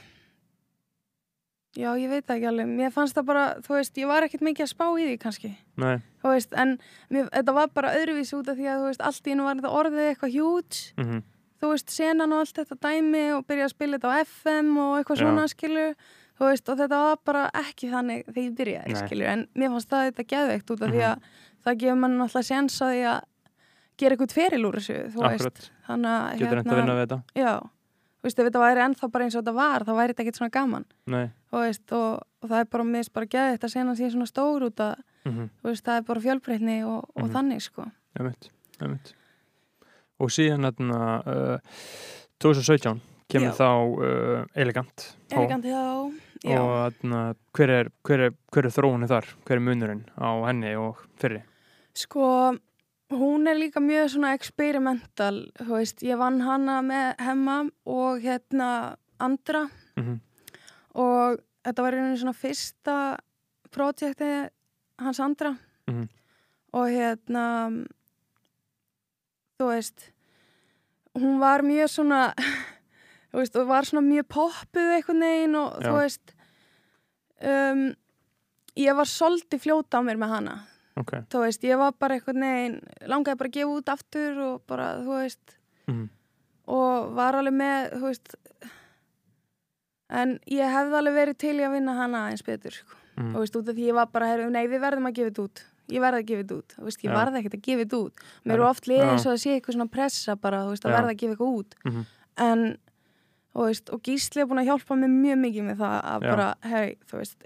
já, ég veit ekki alveg, mér fannst það bara, þú veist, ég var ekkert mikið að spá í því kannski, nei, þú veist, en mér, þetta var bara öðruvísi út af því að, þú veist, allt í hennu var þetta orðið eitthvað hjúts, mm þú veist, senan og allt þetta dæmi og byrja að spila þetta á FM og eitthvað Já. svona, skilur, þú veist, og þetta var bara ekki þannig þegar ég byrjaði, Nei. skilur, en mér fannst það þetta geðveikt út af því Mhm. að það gefur mann náttúrulega séns að því að gera eitthvað feril úr þessu, þú veist, akkurat, að, hérna, getur reynd að vinna við þetta. já, þú veist, ef þetta væri ennþá bara eins og þetta var, þá væri þetta ekkert svona gaman, veist, og, og það er bara mist bara geðveikt að senan sé svona stór út að, mm þú veist, það er bara fjölbreytni og, og Mhm. þannig, sko. einmitt, einmitt. Og síðan hérna uh, 2017 kemur Já. þá uh, elegant. Elegant, já, já. og þarna, hver, er, hver, er, er þróunni þar hver er munurinn á henni og fyrri Sko, hún er líka mjög svona experimental, þú veist, ég vann hana með hemma og hérna andra mm -hmm. og þetta var einu svona fyrsta projekti hans andra Mhm. og hérna, þú veist, hún var mjög svona, þú veist, og var svona mjög poppuð einhvern veginn og Já. þú veist, um, ég var svolítið fljóta á mér með hana ok þú veist, ég var bara einhvern veginn langaði bara að gefa út aftur og bara, þú veist mm og var alveg með, þú veist en ég hefði alveg verið til í að vinna hana eins betur, sko. -hmm. þú veist, út af því ég var bara, nei, við verðum að gefa þetta út ég verði að gefa þetta út, veist, ég Já. varði ekkert að gefa þetta út mér eru oft liðið eins og að sé eitthvað svona pressa bara, veist, að Já. verða að gefa eitthvað út Mhm. en, þú veist, og Gísli er búin að hjálpa mér mjög mikið með það að bara, hei, þú veist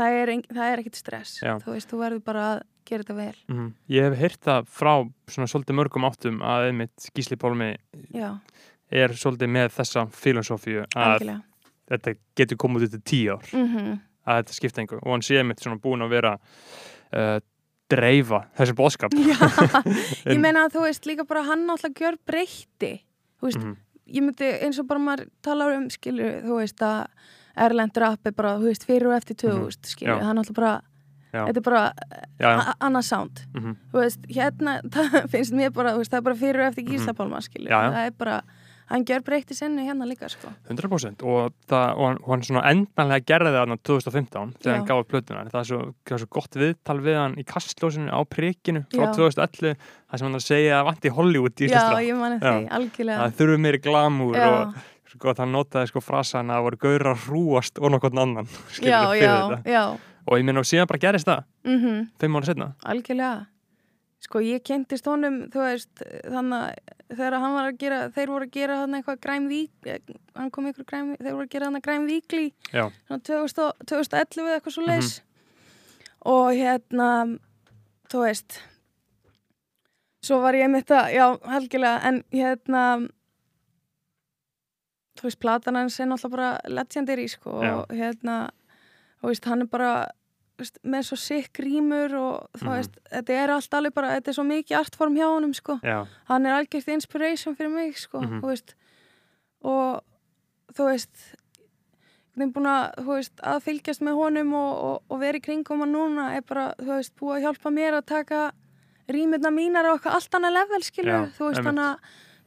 það er, er ekkert stress. Já. þú veist, þú verður bara að gera þetta vel. Mhm. ég hef heyrt það frá svona svolítið mörgum áttum að einmitt Gísli Pálmi já, er svolítið með þessa filosófíu að algjörlega. þetta getur komið út til tíu ár. Mm að þetta skipta einhver og hann sé einmitt svona búin að vera uh, dreifa þessi bóðskap ég meina að þú veist líka bara hann náttúrulega gjör breytti þú veist, Mhm. ég myndi eins og bara maður talar um skilur, þú veist að Erlendur appi bara, þú veist, fyrir og eftir 2000 skilur, Mhm. Já. hann náttúrulega bara Já. þetta er bara annað sound mhm. þú veist, hérna, það finnst mér bara veist, það er bara fyrir og eftir skilur, Já, já. það er bara hann gjör breytti sinni hérna líka sko 100% og, það, og, hann, og hann svona endanlega gerði það þarna 2015 þegar Já. hann gaf upp plötuna það er svo, það er svo gott viðtal við hann í kastlósinu á prikinu frá Já. 2011 það sem hann er að segja að vanti Hollywood í Já, ég mani Já. því, algjörlega það þurfi meiri glamúr og svo gott hann notaði sko frasan að það voru gaurar hrúast og nokkurn annan Já, já, já. Og ég minna og síðan bara gerist það. Mm fimm ára setna algjörlega. Sko ég kynntist honum þú veist þannig að þegar hann var að gera þeir voru að gera hann eitthvað græm vík hann kom ykkur græm þeir voru að gera hann græm víkli já, svona 2000 og- 2011 eða eitthvað svo leis og hérna þú veist svo var ég mitt að já algjörlega en hérna þú veist platan hans er náttúrulega bara legendary sko Já. og hérna þú veist hann er bara veist, með svo sikk rýmur og þú Mhm. veist þetta er allt alveg bara þetta er svo mikið artform hjá honum sko já, hann er algjört inspiration fyrir mig sko, Mhm. þú veist og þú veist ég er búin að, þú veist, að fylgjast með honum og, og, og vera í kringum hann núna er bara, þú veist, búið að hjálpa mér að taka rýmirna mínar á eitthvað allt annað level, skilur, Já, þú veist, þannig að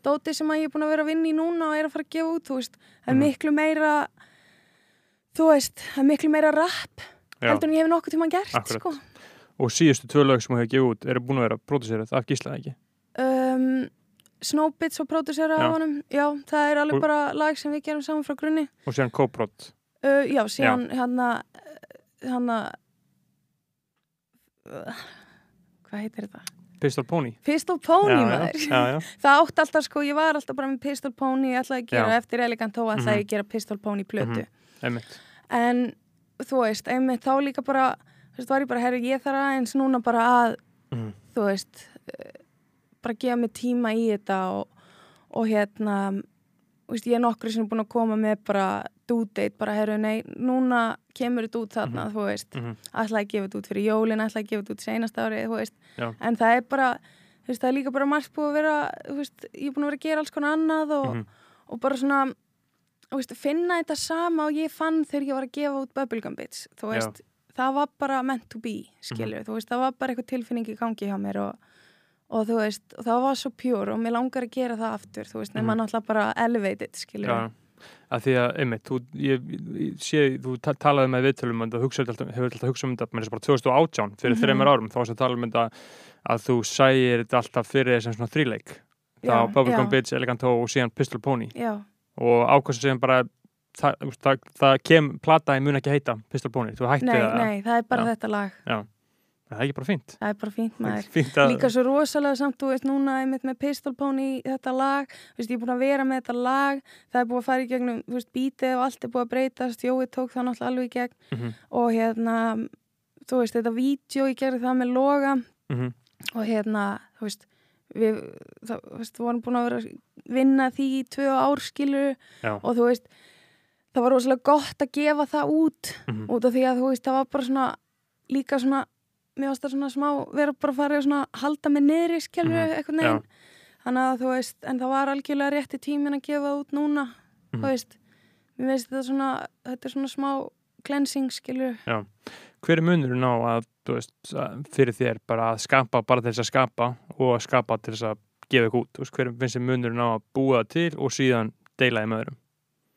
dóti sem ég er búin að vera að vinna í núna og er að fara að gefa út, þú veist, það er Mhm. miklu meira þú veist, það er miklu meira rap heldur en ég hef nokkuð tíma gert, Akkurat. sko og síðustu tvö lög sem hún hefur gefið út eru búin að vera pródúserað af Gísla ekki um, Snowbits og pródusera Já. af honum já, það er alveg Og- bara lag sem við gerum saman frá grunni og síðan Kóprot uh, já, síðan hérna hérna uh, hvað heitir þetta? Pistol Pony Pistol Pony já, maður já, já, það átti alltaf sko, ég var alltaf bara með Pistol Pony ég ætlaði að gera, eftir Elegant Tó ætlaði Mhm. ég að gera Pistol Pony plötu Mhm. einmitt en þú veist, einmitt þá líka bara þú veist, var ég bara, herru, ég þarf aðeins núna bara að Mhm. þú veist eh, bara gefa mig tíma í þetta og, og hérna veist, ég er nokkru sem er búin að koma með bara due date, bara herru, nei, núna kemur þetta út þarna, þú veist Mhm. ætlaði að gefa þetta út fyrir jólin, ætlaði að gefa þetta út seinast árið, þú veist, Já. en það er bara þú veist, það er líka bara margt búið að vera þú veist, ég er búin að vera að gera alls konar annað og, Mhm. og bara svona þú veist, finna þetta sama og ég fann þegar ég var að gefa út Bubblegum Bits þú Já. veist, það var bara meant to be skilur, þú veist, það var bara eitthvað tilfinning í gangi hjá mér og, og þú veist og það var svo pjúr og mér langar að gera það aftur þú veist, nema Mhm. náttúrulega bara elevated skilur Já, að því að, einmitt, þú, ég, ég sé, þú ta talaði með viðtölum og þú hugsaði alltaf, hefur alltaf hugsað um þetta með þess bara 2018, fyrir Mhm. þreymur árum þá varst að tala um þetta að þú sæir þetta alltaf fyrir þessum svona þríleik þá Já, Bubblegum já. Bitch, Elegant Toe og síðan Pistol Pony já, og ákvæmst sem bara það, þú það, það kem, plata í mun ekki heita Pistol Pony, þú hætti nei, það nei, það er bara Já. þetta lag það er ekki bara fínt. Það er bara fínt maður. fínt að, líka svo rosalega samt, þú veist, núna einmitt með Pistol Pony, þetta lag. Þú veist, ég er búin að vera með þetta lag. Það er búin að fara í gegnum, þú veist, bítið og allt er búin að breytast, Jói tók það náttúrulega alveg í gegn. Mhm, og hérna þú veist, þetta vídeo, ég gerði það með loga. Mhm, og hérna, þú veist við, það, þú veist, við vorum búin að vera að vinna því í tvö ár skilur Já. og þú veist það var rosalega gott að gefa það út. Mhm, út af því að þú veist, það var bara svona líka svona, mér varst það svona smá vera bara að fara að svona halda mig niðri skilur Mhm, eitthvað neginn þannig að þú veist, en það var algjörlega rétti tímin að gefa út núna Mhm. þú veist, mér veist þetta svona þetta er svona smá cleansing skilur hver er munurinn á að, þú veist, fyrir þér bara að skapa bara til þess að skapa og að skapa til þess að gefa út, þú veist, hver finnst þér munurinn á að búa til og síðan deila því með öðrum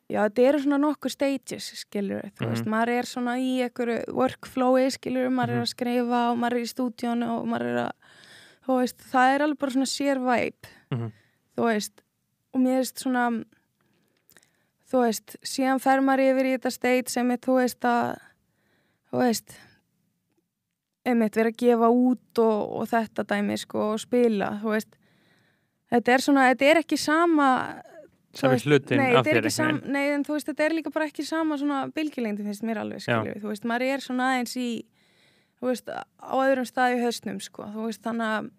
Já, þetta eru svona nokkur stages, skilur, þú Mhm. veist, maður er svona í einhverju workflowi, skilur, maður er Mhm. að skrifa og maður er í stúdíónu og maður er að, þú veist, það er alveg bara svona sér væp, Mhm. þú veist, og mér veist svona, þú veist, síðan fer maður yfir í þetta stage sem er, þú veist, að, þú veist, einmitt vera að gefa út og, og þetta dæmi, sko, og spila, þú veist, þetta er svona, þetta er ekki sama Sami veist, hlutinn nei, af þér sam, Nei, en þú veist, þetta er líka bara ekki sama svona bylgilengdi finnst mér alveg, skilju Þú veist, maður er svona aðeins í þú veist, á öðrum stað í hausnum, sko. Þú veist, þannig að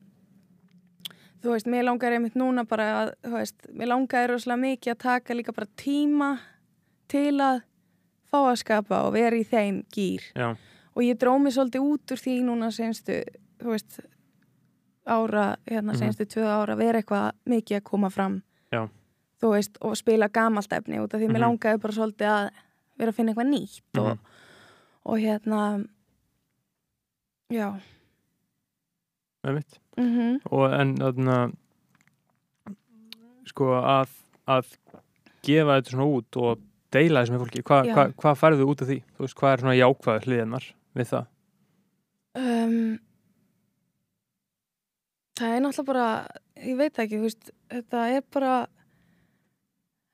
þú veist, mér langar einmitt núna bara að, þú veist, mér langar rosalega mikið að taka líka bara tíma til að fá að skapa og vera í þeim gýr Já, og ég dróð mig svolítið út úr því núna senstu þú veist ára, hérna Mhm. senstu tvö ára vera eitthvað mikið að koma fram. Þú veist, og spila gamalt efni út af því mér Mhm. langaði bara svolítið að vera að finna eitthvað nýtt og, Mhm. og hérna já einmitt. mm og en þarna sko að, að gefa þetta svona út og deila þessu með fólki, Hva, hva, hvað færðu út af því? Þú veist, hvað er svona jákvæður hliðinar við það? um, það er náttúrulega bara ég veit ekki, þú veist þetta er bara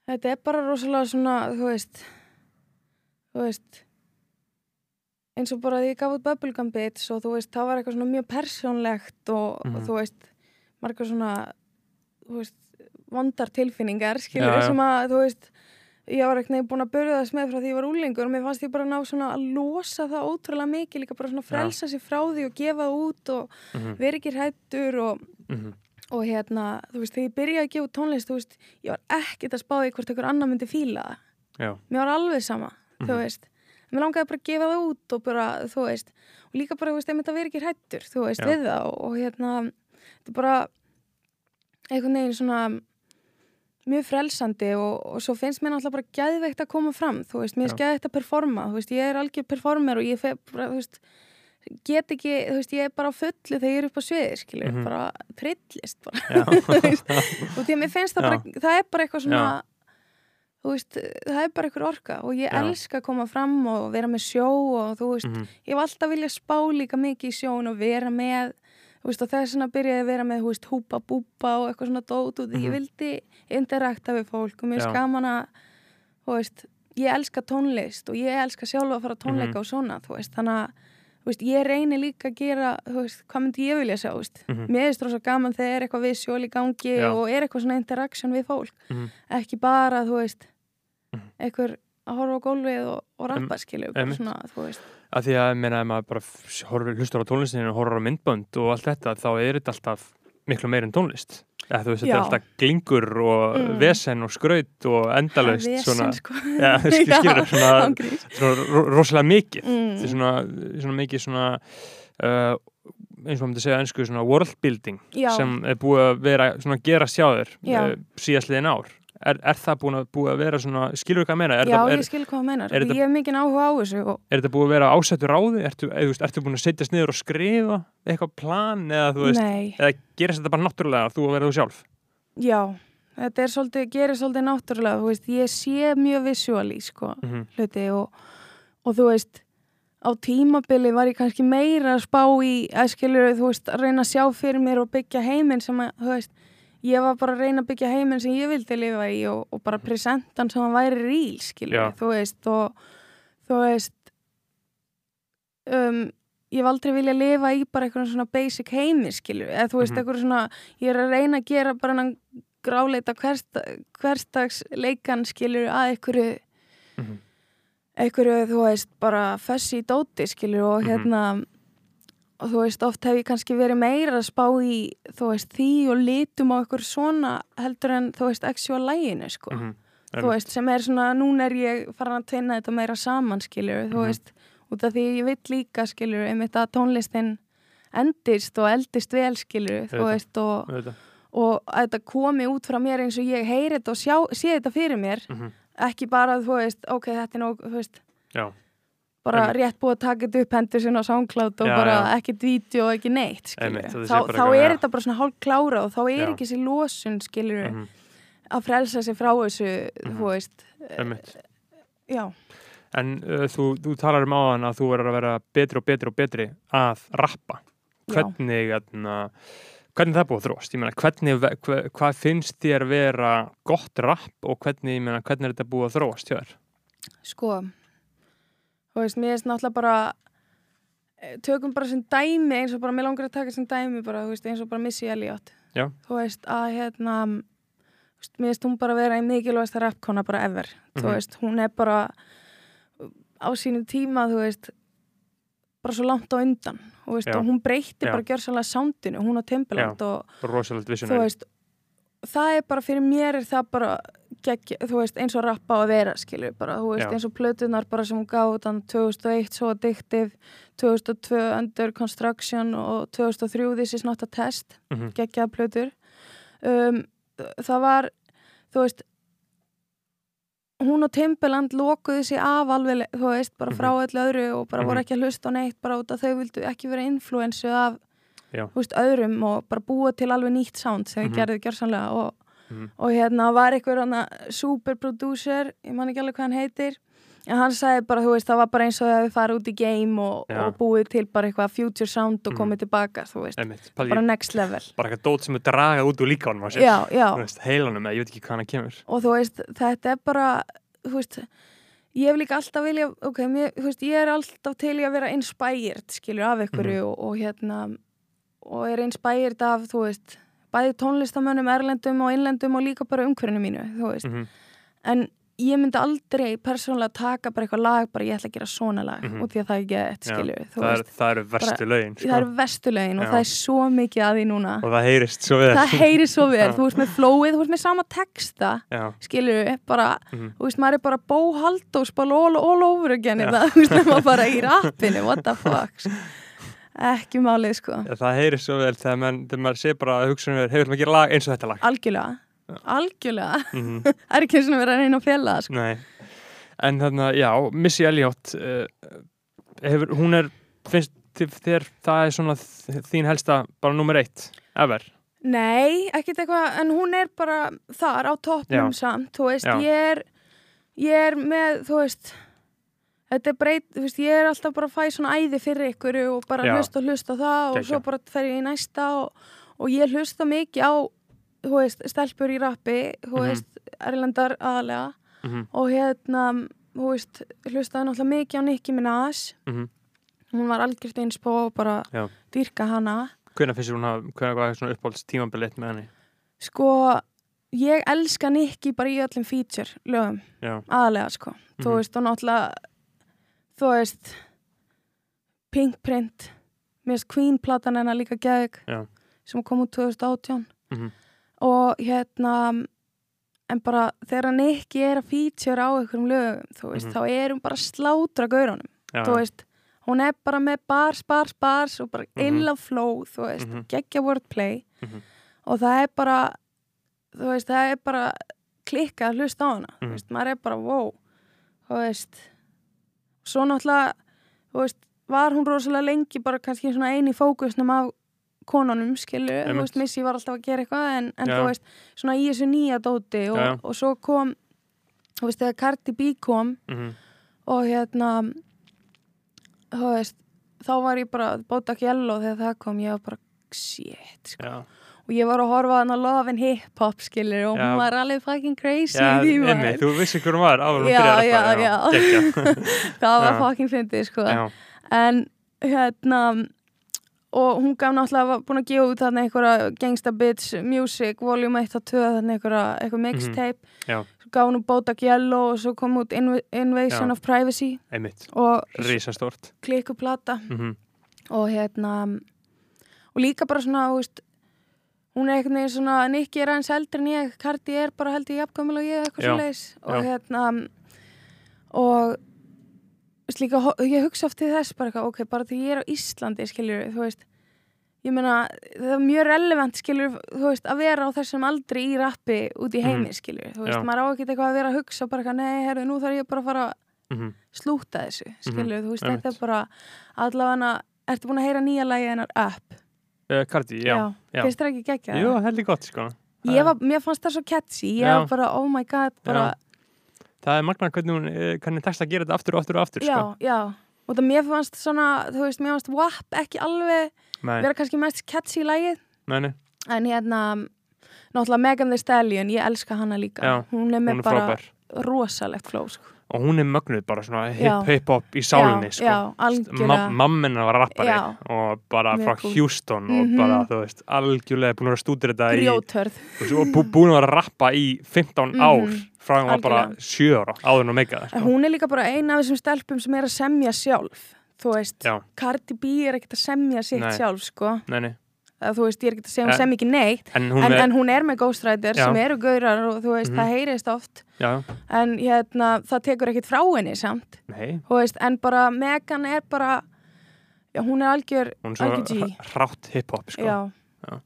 þetta er bara rosalega svona þú veist þú veist eins og bara því ég gaf út Bubblegum Bits og þú veist, það var eitthvað svona mjög persónlegt og, Mhm. og þú veist margar svona þú veist, vondar tilfinningar skilur Já, já. sem að, þú veist ég var eitthvað búin að börja þess með frá því ég var úlingur og mér fannst ég bara ná svona að losa það ótrúlega mikið, líka bara svona frelsa sér frá því og gefa út og Mm -hmm. vera ekki hrættur og, Mm og hérna, þú veist, þegar ég byrjaði að gefa tónlist, þú veist, ég var ekkert að spá því hvort einhver annar myndi fíla það. Já, mér var alveg sama, þú Mhm. veist. Mér langaði bara að gefa það út og bara, þú veist og líka bara, þú veist, einmitt að vera ekki hrættur þú veist, Já. við það og, og hérna þetta er bara einhvern veginn svona mjög frelsandi og, og svo finnst mér náttúrulega bara gæðveikt að koma fram, þú veist, mér er gæðveikt að performa, þú veist, ég er algjör performer og ég fe, bara, þú veist get ekki, þú veist, ég er bara á fullu þegar ég er upp á sviði, skilur, Mhm. bara trillist bara, já, þú veist og því að mér finnst það Já. bara, það er bara eitthvað svona þú veist, það er bara eitthvað orka og ég Já. elska að koma fram og vera með sjó og þú veist, Mhm. ég hef alltaf viljað spá líka mikið í sjón og vera með þú veist, og þess vegna byrjaði að vera með, þú veist, húpa búpa og eitthvað svona dót og því Mhm. ég vildi interakta við fólk og mér Já. gaman að þú veist, ég elska tónlist og ég elska sjálfa að fara tónleika Mhm. og svona, þú veist, þannig að veist, ég reyni líka að gera, veist, hvað myndi ég vilja sjá, veist, Mhm. mér er strósa gaman þegar er eitthvað visual í gangi Já. og er eitthvað svona interaction við fólk Mhm. ekki bara, þú veist Mhm. einhver að horfa á gólfið og, og rappa, skilju, að því að, meina, ef maður bara f- horfir, hlustar á tónlistinu og horfir á myndbönd og allt þetta, þá er þetta alltaf miklu meir en tónlist. Þú veist, þetta er alltaf glingur og Mm. vesen og skraut og endalaust Vesen, svona, sko. Já, skil- skilurðu, svona- svona ro- rosalega mikið. mm. Svona, svona mikið svona uh, eins og maður myndi segja ennsku svona world building Já, sem er búið að vera svona gera sjáður Já. uh, síðastliðin ár. Er, er það búið að, búið að vera svona, skilur þú hvað að meina? Er, já það, er, ég skil hvað er þetta- ég hef mikið áhuga á þessu og, er þetta búið að vera ásættur ráði? Ertu, eða, þú veist, ertu búin að setjast niður og skrifa eitthvað plan eða þú veist, nei, eða gerist þetta bara náttúrulega þú að vera þú sjálf? já þetta svolítið, gerir svolítið náttúrulega þú veist, ég sé mjög visuali sko, Mm -hmm. hluti og, og þú veist á tímabili var ég kannski meira að spá í að skilur, þú veist, að reyna að sjá fyrir mér og byggja heiminn sem að, þú veist ég var bara að reyna að byggja heiminn sem ég vildi lifa í og, og bara presentan sem hann væri ríl, skilur, Já. þú veist og þú veist um, ég hef aldrei vilja lifa í bara eitthvað svona basic heimi, skilur, eða þú veist, Mhm. eitthvað svona ég er að reyna að gera bara hann gráleita hverstags leikan, skilur, að einhverju Mhm. einhverju, þú veist, bara fessi í dóti, skilur, og Mhm. hérna og þú veist, oft hef ég kannski verið meira að spá í, þú veist, því og litum á einhver svona heldur en, þú veist, actual læginu, sko. Mm þú veist, sem er svona, núna er ég farin að tvinna þetta meira saman, skilur, þú Mhm. veist út af því ég vil líka, skilur, einmitt að tónlistin endist og eldist vel, skilur, þú veist og, og að þetta komi út frá mér eins og ég heyri þetta og sjá, sé þetta fyrir mér. Mhm. ekki bara, þú veist, ok, þetta er nóg, þú veist Já, bara Einmitt. rétt búið að taka þetta upp hendur sinna á SoundCloud og Já, bara já. ekkert vídeo og ekki neitt, sé þá, þá er þetta bara svona hálf klára og þá er Já. ekki þessi losun, skilur Mhm. að frelsa sig frá þessu, Mhm. þú veist einmitt. já, En uh, þú, þú talar um áðan að þú verður að vera betri og betri og betri að rappa. Hvernig, atna, hvernig það búið að þróast? Ég meina, hvernig, ve- hva, hvað finnst þér vera gott rapp og hvernig, ég meina, hvernig er þetta búið að þróast hjá þér? sko þú veist, mér er náttúrulega bara eh, tökum bara sem dæmi eins og bara, mér langar að taka sem dæmi bara, veist, eins og bara Missy Elliot Já. þú veist, að hérna veist, mér veist hún bara vera í mikilvægsta rappkona bara ever, þú Mhm. veist, hún er bara á sínu tíma, þú veist bara svo langt á undan þú veist, Já. og hún breytti Já. bara gjörsanlega soundinu, hún á Timbaland og þú veist það er bara fyrir mér er það bara gegg, þú veist, eins og rappa á að vera skilur bara, þú veist, Já. eins og plötunar bara sem hún gaf utan 2001 svo addictive 2002 under construction og 2003 this is not a test Mhm. geggjaða plötur um, það var þú veist hún og Timbaland lokuðu sig af alveg, þú veist, bara frá öllu öðru og bara Mhm. voru ekki að hlusta á neitt bara út að þau vildu ekki vera influensu af Já. þú veist, öðrum og bara búa til alveg nýtt sound sem Mhm. þau gerðu gjörsanlega og, Mhm. og hérna var einhver hana super producer, ég man ekki alveg hvað hann heitir en hann sagði bara, þú veist, það var bara eins og þau hefði farið út í game og, og búið til bara eitthvað future sound og Mhm. komið tilbaka, þú veist, Einmitt, bara next level. bara eitthvað dót sem er dragað út úr líkánum heilanum ég veit ekki hvað hann kemur. Og þú veist, þetta er bara þú veist, ég hef líka alltaf vilja ok, mér, þú veist, ég er alltaf til að vera inspired, skilur, af ykkur Mhm. og, og hérna og er inspired af, þú veist bæði tónlistamönnum, erlendum og innlendum og líka bara umhverfinu mínu, þú veist Mhm. en ég myndi aldrei persónulega taka bara eitthvað lag, bara ég ætla að gera svona lag Mhm. út því að það ekki skilur þú það, það eru verstu lögin sko. það eru vestulegin og Já. það er svo mikið að því núna og það heyrist svo vel það heyri svo vel, þú veist með flowið þú veist með sama texta já, skilur bara, Mhm. þú veist, maður er bara Bó Haldós bara all, all over again það, þú veist, maður bara í rappinu what the fuck sko. ekki málið, sko. Já, það heyrist svo vel þegar, mann, þegar maður sé bara að hugsa um hefur maður að gera lag eins og þetta lag? Algjörlega, algjörlega. Mm það er ekki eins og verið að reyna að fjalla sko. Nei, en þannig að, já, Missy Elliot uh, hefur, hún er, finnst þér það er svona þín helsta bara nummer eitt, ever? Nei, ekkert eitthvað en hún er bara þar á toppnum samt, þú veist, Já. ég er ég er með, þú veist þetta er breyt, þú veist, ég er alltaf bara að fæ svona æði fyrir ykkur og bara Já. hlusta og hlusta það og Geggjað. svo bara fer ég í næsta og, og ég hlusta mikið á þú veist, stelpur í rappi þú Mhm. veist, erlendar aðalega mm og hérna, þú veist hlustaði náttúrulega mikið á Nicki Minaj -hmm. hún var algjört einspo og bara Já. dýrka hana Hvernig finnst hún að, hvernig var svona uppáhalds tímabilið með henni? sko, ég elska Nicki bara í öllum feature lögum Já, aðalega sko þú Mhm. veist og náttúrulega þú veist Pink Print mér finnst Queen platan hennar líka Já. sem kom út 2018 Mhm. og hérna en bara þegar Nicky er að feature á einhverjum lögum þú veist, Mhm. þá er hún bara slátra gaurunum já, þú veist, hún er bara með bars, bars, bars og bara Mhm. illa flow þú veist, Mhm. geggja wordplay Mhm. og það er bara þú veist, það er bara klikka að hlusta á hana, þú veist, maður er bara wow, þú veist svo náttúrulega, veist var hún rosalega lengi bara kannski svona eini fókusnum af konunum skilu, þú veist, Missy var alltaf að gera eitthvað en, en þú veist, svona í þessu nýja dóti og, já. og svo kom þú veist, þegar Cardi B kom mm og hérna þú veist, þá var ég bara Bodak Yellow þegar það kom ég var bara, shit, sko. Já, og ég var að horfa hann að Love and Hip Hop skilur og Já. hún var alveg fucking crazy já, maður. þú vissi hver hún var áður það var fucking fyndið sko. Já, en hérna og hún gaf náttúrulega búin að gefa út þarna einhverja Gangsta Bitch Music volume 1 og 2 þarna einhverja eitthvað mixtape. Mhm. Já. svo gaf hún Bodak Yellow og svo kom út Inv Invasion of Privacy. Einmitt, og risastórt. klikkuplata mm og hérna og líka bara svona þú veist, hún er einhvern veginn svona Nicky er aðeins eldri en ég, Cardi er bara held ég jafngamil og ég eitthvað Já, svo leis og hérna og þú veist, líka, ho- ég hugsa oft til þess bara eitthvað, ok, bara því ég er á Íslandi skiljur, þú veist ég meina, það er mjög relevant skiljur, þú veist, að vera á þessum aldri í rappi út í heimi, mm skiljur þú veist, Já. maður á ekki eitthvað að vera að hugsa bara eitthvað, nei, herru, nú þarf ég bara að fara að -hmm. slúta þessu, skilur, þú veist, Mhm, einmitt. þetta er bara allavega, ertu búin að heyra nýja upp? uh, Cardi, já, já. finnst þér ekki gegja jú, heldur gott sko. Var, mér fannst það svo catchy, ég Já. var bara, oh my god, bara, það er magna hvernig hún, eh, hvernig tekst að gera þetta aftur og aftur og aftur já, sko. já og það mér fannst svona, þú veist, mér fannst WAP ekki alveg nei, vera kannski mest catchy lagið, nei, nei, en hérna náttúrulega Megan Thee Stallion, ég elska hana líka. Já, hún er hún með er bara frábær. rosalegt flow, sko og hún er mögnuð bara svona Já. hip- hip-hop í sálinni já, sko. Ma mamma var rappari Já. og bara Mjög frá cool. Houston og Mhm. bara, þú veist, algjörlega búin að stúdur þetta í, grjótörð, og bú, búin að rappa í 15 Mhm. ár frá hún var bara Algjörlega. 7 ára áður en að meika það en sko. hún er líka bara eina af þessum stelpum sem er að semja sjálf þú veist, Já, Cardi B er ekkert að semja sitt Nei. sjálf, sko nei, nei, að, þú veist, ég er ekki að segja hún sem ekki neitt En hún en, er, en hún er með ghostwriter Já. sem eru gaurar og þú veist, Mhm. það heyrist oft já, en hérna, það tekur ekkit frá henni samt, nei, þú veist, en bara Megan er bara já, hún er algjör, hún er algjör hrátt hip-hop, sko. já. Já.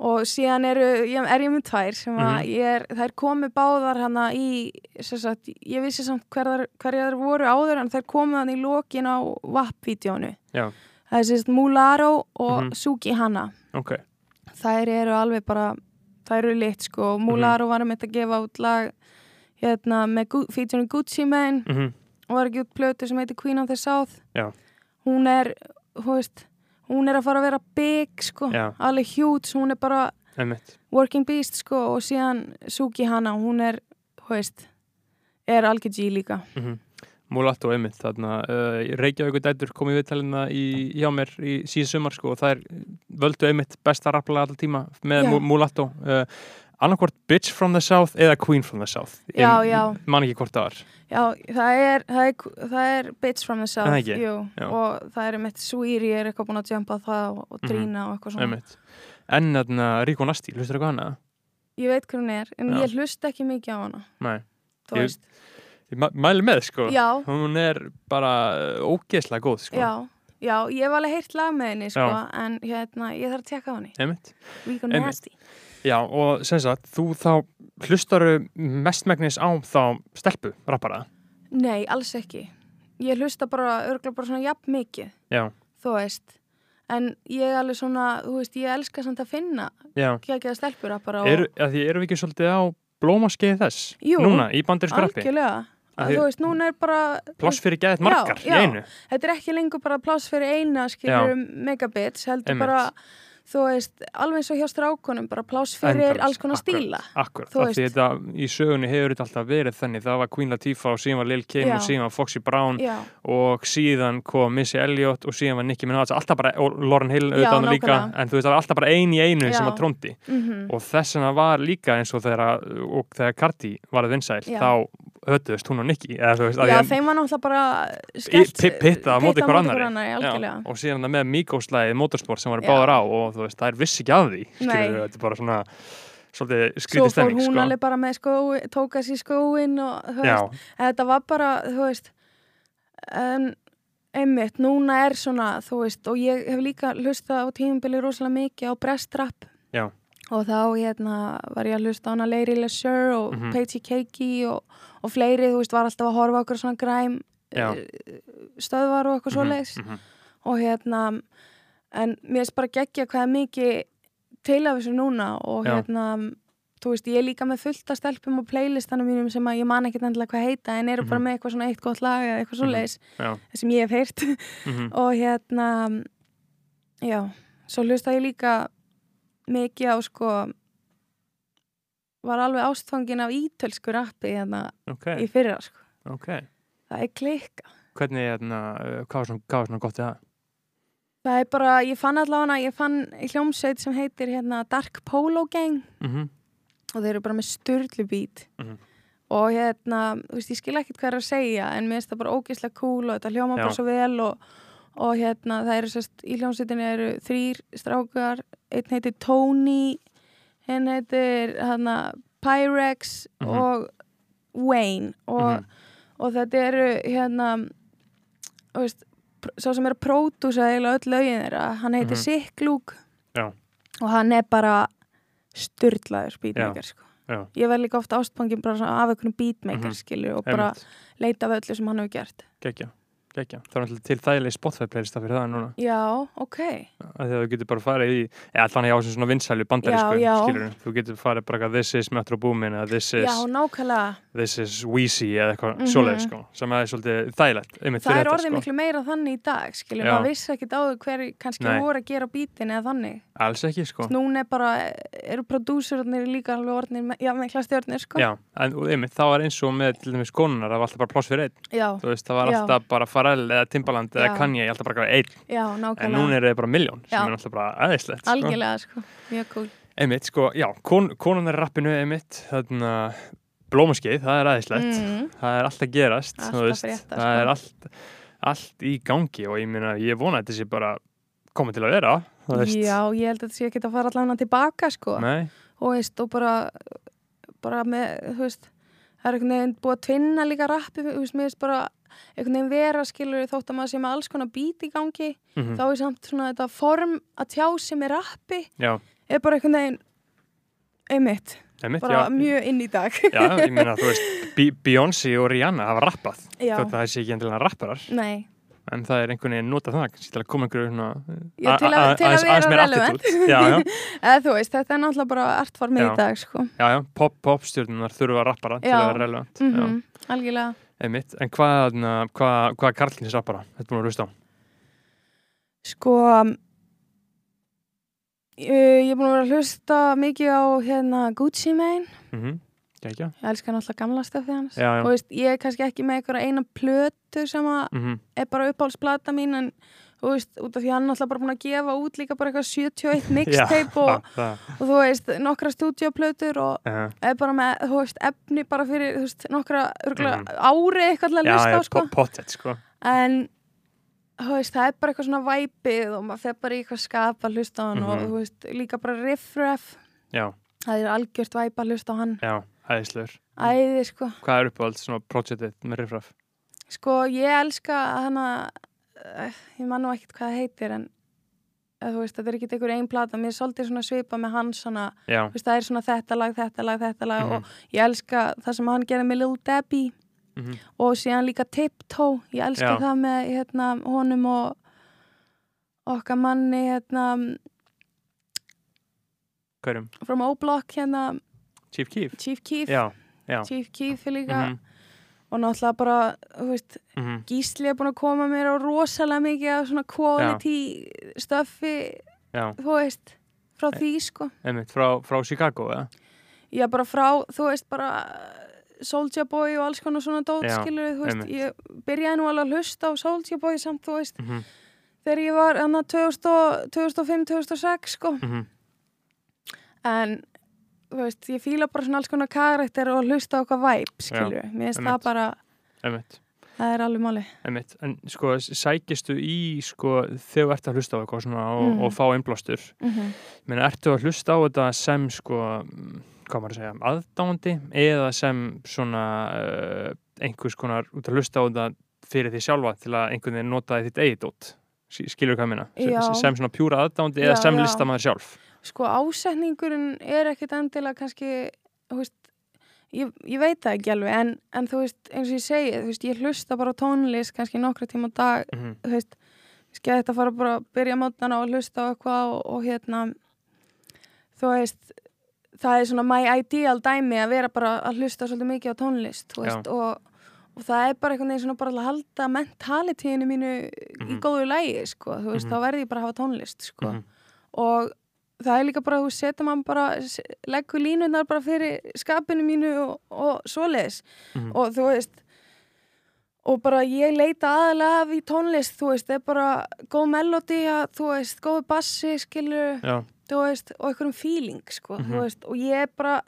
og síðan eru, ég, er ég með tvær sem að Mhm. ég er, þær komu báðar hana í, sem sagt, ég vissi samt hverjar, þær voru áður en þær komu hann í lokin á WAP-vídeónu Já, það er sérst Mularo og Mhm. Suki Hanna ok, þær eru alveg bara þær eru lit sko, Mhm. Mularo var um þetta að gefa út lag hérna með featuring Gucci Mane mhm, og var ekki út plötu sem heitir Queen of the South Já. hún er, þú veist hún er að fara að vera big sko Já. alveg huge, hún er bara einmitt, working beast sko og síðan Suki Hanna, hún er þú veist, er algjör G líka mhm. Mulatto einmitt, þarna, uh, Reykjavíkur dætur kom í viðtalina í, hjá mér í síðan sumar, sko, og það er völdu einmitt besta rapplega alltaf tíma með Mulatto, uh, annarkvort Bitch from the South eða Queen from the South. Já, já. Man ekki hvort það var. Já, það er, það er, það er Bitch from the South Er það jú, og það er mitt Sweetie er eitthvað búin að jumpa það og, og Mhm. Trína og eitthvað svona Einmitt. En þarna Ríko Nasti, hlustur eitthvað hana? Ég veit hver hún er, en Já. ég hlusta ekki mikið á hana Nei, þú Ég- veist ég mæ- mæli með, sko. Já, Hún er bara ógeðslega góð, sko. já, já, ég hef alveg heyrt lag með henni sko, Já. en hérna, ég þarf að tjekka á henni Einmitt. Rico Einmitt. Nasty Já, og sem sagt, þú þá hlustaru mestmægnis á þá stelpu, rappara. Nei, alls ekki Ég hlusta bara, örgulega bara svona jafn mikið Já, þú veist en ég er alveg svona, þú veist, ég elska samt að finna stelpur að bara og Eru, að því erum við ekki svolítið á blómaskeið þess? Jú. Núna, í bandarísku rappi? algjörlega Að að þú veist, núna er bara Pláss fyrir geðið Já, margar í já. einu. þetta er ekki lengur bara pláss fyrir eina skilur megabits, heldur Einmitt. bara þú veist, alveg eins og hjá strákunum bara pláss fyrir Endalaust, alls konar stíla Akkurat, Þú af því þetta í sögunni hefur þetta alltaf verið þannig. Það var Queen Latifah og síðan var Lil Kim Já. og síðan var Foxy Brown já, og síðan kom Missy Elliott og síðan var Nicki Minaj alltaf bara, og Lauren Hill Já, auðvitað líka, en þú veist það var alltaf bara ein í einu Já. sem að tróndi mm og þess vegna var líka eins og þegar og þegar Cardi var að vinsæl Já. þá hötuðust hún og Nicki eða veist að já að- þeim var náttúrulega bara í- skellt pi- pitta á móti hver. Já, og síðan með Migos-læði Motorsport sem var báðar á og þú veist, það er vissi ekki af því skilur þetta er bara svona svolítið svo skrítið fór stemming hún sko. alveg bara með skói tóka sér skóin og veist, þetta var bara, þú veist en einmitt, núna er svona, þú veist og ég hef líka hlustað á tímubili rosalega mikið á brestrapp Já. og þá hérna var ég að hlusta á hana Lady LeSure og Mhm. Paige Keiki og, og fleiri, þú veist, var alltaf að horfa okkur svona græm Já. eh, stöðvar og eitthvað Mhm, svoleiðis mhm. og hérna en mér finnst bara geggja hvað er mikið til af þessu núna og Já. hérna þú veist, ég er líka með fullt af stelpum og playlistanum mínum sem að ég man ekkert endilega hvað heita en eru bara Mhm. með eitthvað svona eitt gott lag eða eitthvað Mhm. svoleiðis Já, sem ég hef heyrt mhm. og hérna já, svo hlusta ég líka mikið á sko var alveg ástfangin af ítölsku rappi hérna ok, í fyrra sko. Ok. Það er klikka. Hvernig, hérna, uh, hvað var svona, gott í það? það er bara, ég fann allavega ég fann hljómsveit sem heitir hérna Dark Polo Gang. Mm og þeir eru bara með styrlu bít Mhm. og hérna, þú veist, ég skil ekkert hvað er að segja en mér finnst það bara ógeðslega cool og þetta hljóma bara Já. svo vel og, og hérna, það eru sérst, í hljómsveitinni eru þrýr strákar, einn heitir Tony hinn heitir hérna Pyrex Mhm. og Wayne og, Mhm. og þetta eru hérna veist, sá sem er að pródúsa eiginlega öll lögin þeirra, hann heitir. Sick Luke Já. og hann er bara styrlaður beatmaker sko. Ég verð líka ofta ástfangin af einhvern beatmaker Mhm. skilur og bara leita af öllu sem hann hefur gert Gekja, gekja. Það er náttúrulega til þægileg Spotify playlista fyrir það núna. já, ok að þú getur bara farið í, eða allan ég á sem svona vinsælu bandarísku, skilur Þú getur farið bara eitthvað This is Metro Boomin eða This is, já, nákvæmlega, this is Wheezy eða eitthvað Mhm. svoleið, sko. Sem er svolítið þægilegt, það er orðið sko. miklu meira þannig í dag skilur, Já. maður vissi ekkit áður hver kannski Nei. voru að gera bítin eða þannig Alls ekki, sko. núna er bara, eru prodúsurarnir líka alveg orðnir, me- já, mikla stjórnir sko Já, en einmitt, þá var eins og með til dæmis konunar, það var alltaf bara pláss fyrir einn. já, Þú veist, það var Já. alltaf bara Pharrell eða Timbaland eða. Kanye, alltaf bara einn. já, En nákvæmlega núna er það bara miljón, sem Já. er alltaf bara aðeinslegt, sko. sko, Einmitt, sko, já, kon, konunar í rappinu, einmitt, þarna, blómaskeið, það er aðeinslegt. mm, Það er allt að gerast, Allt þú að veist, frétta, það sko. er allt, allt í gangi og ég meina, ég vona að þetta sé bara komið til að vera, Já, ég held að þetta sé ekki að fara allavega tilbaka sko. Og veist, og bara bara með, þú veist það er einhvern veginn búið að tvinna líka rappi þú veist, mér veist bara einhvern veginn vera skilur þótt að maður sé með alls konar bít í gangi mhm, þá er samt svona þetta form að tjá sig með rappi já, er bara einhvern veginn einmitt, einmitt, bara já, mjög inn í dag. Já, ég meina, þú veist Be- Beyoncé og Rihanna hafa rappað. Þótt að það sé ekki endilega rapparar. Nei. En það er einhvern veginn notað það kannski til að koma einhverju svona Já, til að- til að vera relevant. já, já, eða þú veist, þetta er náttúrulega bara artformið í dag sko. Já, já, pop, popstjórnunar þurfa rappara til að vera relevant. Mm já, algjörlega. Einmitt, en hvað hvað, hvað er Karlins rappara, þetta búin að hlusta á? Sko ég, ég er búin að vera að hlusta mikið á hérna Gucci Mane. Mhm, gækja ég elska náttúrulega gamla stöfið hans. Já, já. og veist, ég er kannski ekki með einhverja eina plötu sem að mhm, er bara uppáhaldsplata mín en þú veist, út af því hann er náttúrulega bara búin að gefa út líka bara eitthvað 71 mixtape og, það, og þú veist, nokkra stúdíoplötur og uh, er bara með, þú veist, efni bara fyrir, þú veist, nokkra örgulega Mhm. ári eitthvað að já, hlusta já, á, sko. po- pottet sko. En veist, það er bara eitthvað svona væpið og maður fer bara í eitthvað skap að hlusta á hann og Mhm. þú veist, líka bara riff-raff já, það er algjört væp að hlusta á hann. Já, æðislegur æði, sko. Hvað er uppáhald svona projektið með riffraff sko, ég elska hana uh, ég man nú ekkert hvað það heitir en eða, þú veist, þetta er ekki einhver einn plata. Mér er svolítið svona svipa með hans það er svona þetta lag, þetta lag, þetta lag Mhm. og ég elska það sem hann gerði með Lil Debbie mhm, og síðan líka Tiptoe ég elska Já. það með hérna, honum og okkar manni hérna, hverjum, from O-Block hérna, Chief Keef. Chief Keef. Já, já. Chief Keef er líka. Mhm, og náttúrulega bara, veist mhm, Gísli er búin að koma mér á rosalega mikið af svona quality stöffi, já, þú veist frá því sko. Einmitt, frá, frá Chicago eða? Er bara frá, þú veist bara Soulja Boy og alls konar svona dót skilur, þú veist, ég byrjaði nú alveg að hlusta á Soulja Boy samt, þú veist mhm, þegar ég var hann 2005-2006 sko. Mhm, en þú veist, ég fíla bara svona alls konar karakter og hlusta á okkar væp skilur, mér finnst það bara einmitt. það er alveg máli Einmitt, en sko sækistu í sko þegar þú ert að hlusta á eitthvað svona og, Mhm. og fá einblástur mm -hmm. menn ertu að hlusta á þetta sem sko mm, hvað maður að segja, aðdáandi eða sem svona uh, einhvers konar út að hlusta á þetta fyrir því sjálfa til að einhvern veginn nota þitt eigið dót skilur hvað ég minna, sem, svona pjúra aðdáandi eða sem já. listamæður sjálf sko ásetningurinn er ekkit endilega kannski þú veist, ég, ég veit það ekki alveg en, en þú veist, eins og ég segi þú veist, ég hlusta bara tónlist kannski nokkra tíma dag mm -hmm. þú veist, skæði þetta fara bara að byrja mótnana og hlusta á eitthvað og, og hérna þú veist það er svona my ideal dæmi að vera bara að hlusta svolítið mikið á tónlist veist, og, og það er bara einhvern veginn svona bara að halda mentalitíðinu mínu í Mhm. góðu lægi sko, þú veist, Mhm. þá verði ég bara að hafa tónlist sko Mhm. og það er líka bara, þú setur maður bara leggur línunar bara fyrir skapinu mínu og, og svoleiðis Mhm. og þú veist og bara ég leita aðalega af í tónlist, þú veist, það er bara góð melodi, þú veist, góð bassi skilur, Já, þú veist og einhverjum feeling, sko, Mhm. þú veist og ég er bara,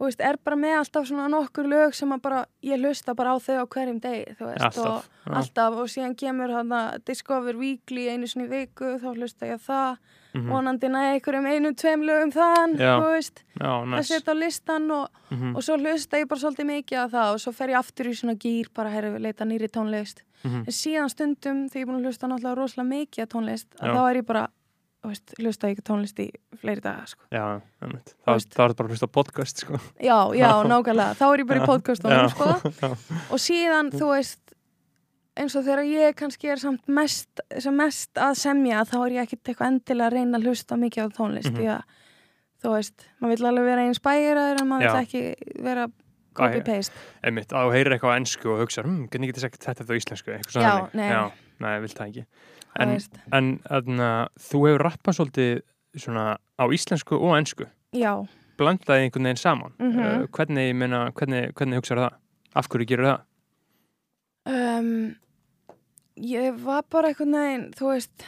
þú veist, er bara með alltaf svona nokkur lög sem að bara ég hlusta bara á þau á hverjum degi, þú veist alltaf og Já. alltaf og síðan kemur hann að Discover Weekly einu í viku, þá hlusta ég á það Mhm. vonandi næði einhverjum einum, tveim lögum þann, Já. þú veist Já, að næs setja á listan og, Mhm. og svo hlusta ég bara svolítið mikið á það og svo fer ég aftur í svona gýr bara herri við leita nýri tónlist Mhm. en síðan stundum þegar ég er búin að hlusta náttúrulega rosalega mikið á tónlist þá er ég bara veist, hlusta ekki tónlist í fleiri daga sko. Já, einmitt. Það er bara að hlusta podcast sko. já, já, nákvæmlega, þá er ég bara í podcastunum Já, sko. já. og síðan þú veist eins og þegar ég kannski er samt mest, sem mest að semja þá er ég ekkert eitthvað endilega að reyna að hlusta mikið á tónlist Mhm. því að þú veist, maður vill alveg vera eins bæjaraður en maður Já. vill ekki vera copy-paste Einmitt, að þú heyrir eitthvað á ennsku og hugsa hm, hvernig getur sagt þetta á íslensku eitthvað svona Já, nei. Já, nei, vilt það ekki En, en aðna, þú hefur rappað svolítið svona á íslensku og ennsku já, blandaði einhvern veginn saman Mhm. uh, hvernig, meina, hvernig, hvernig hugsaðu það? Af hverju gerur það? um, ég var bara einhvern veginn, þú veist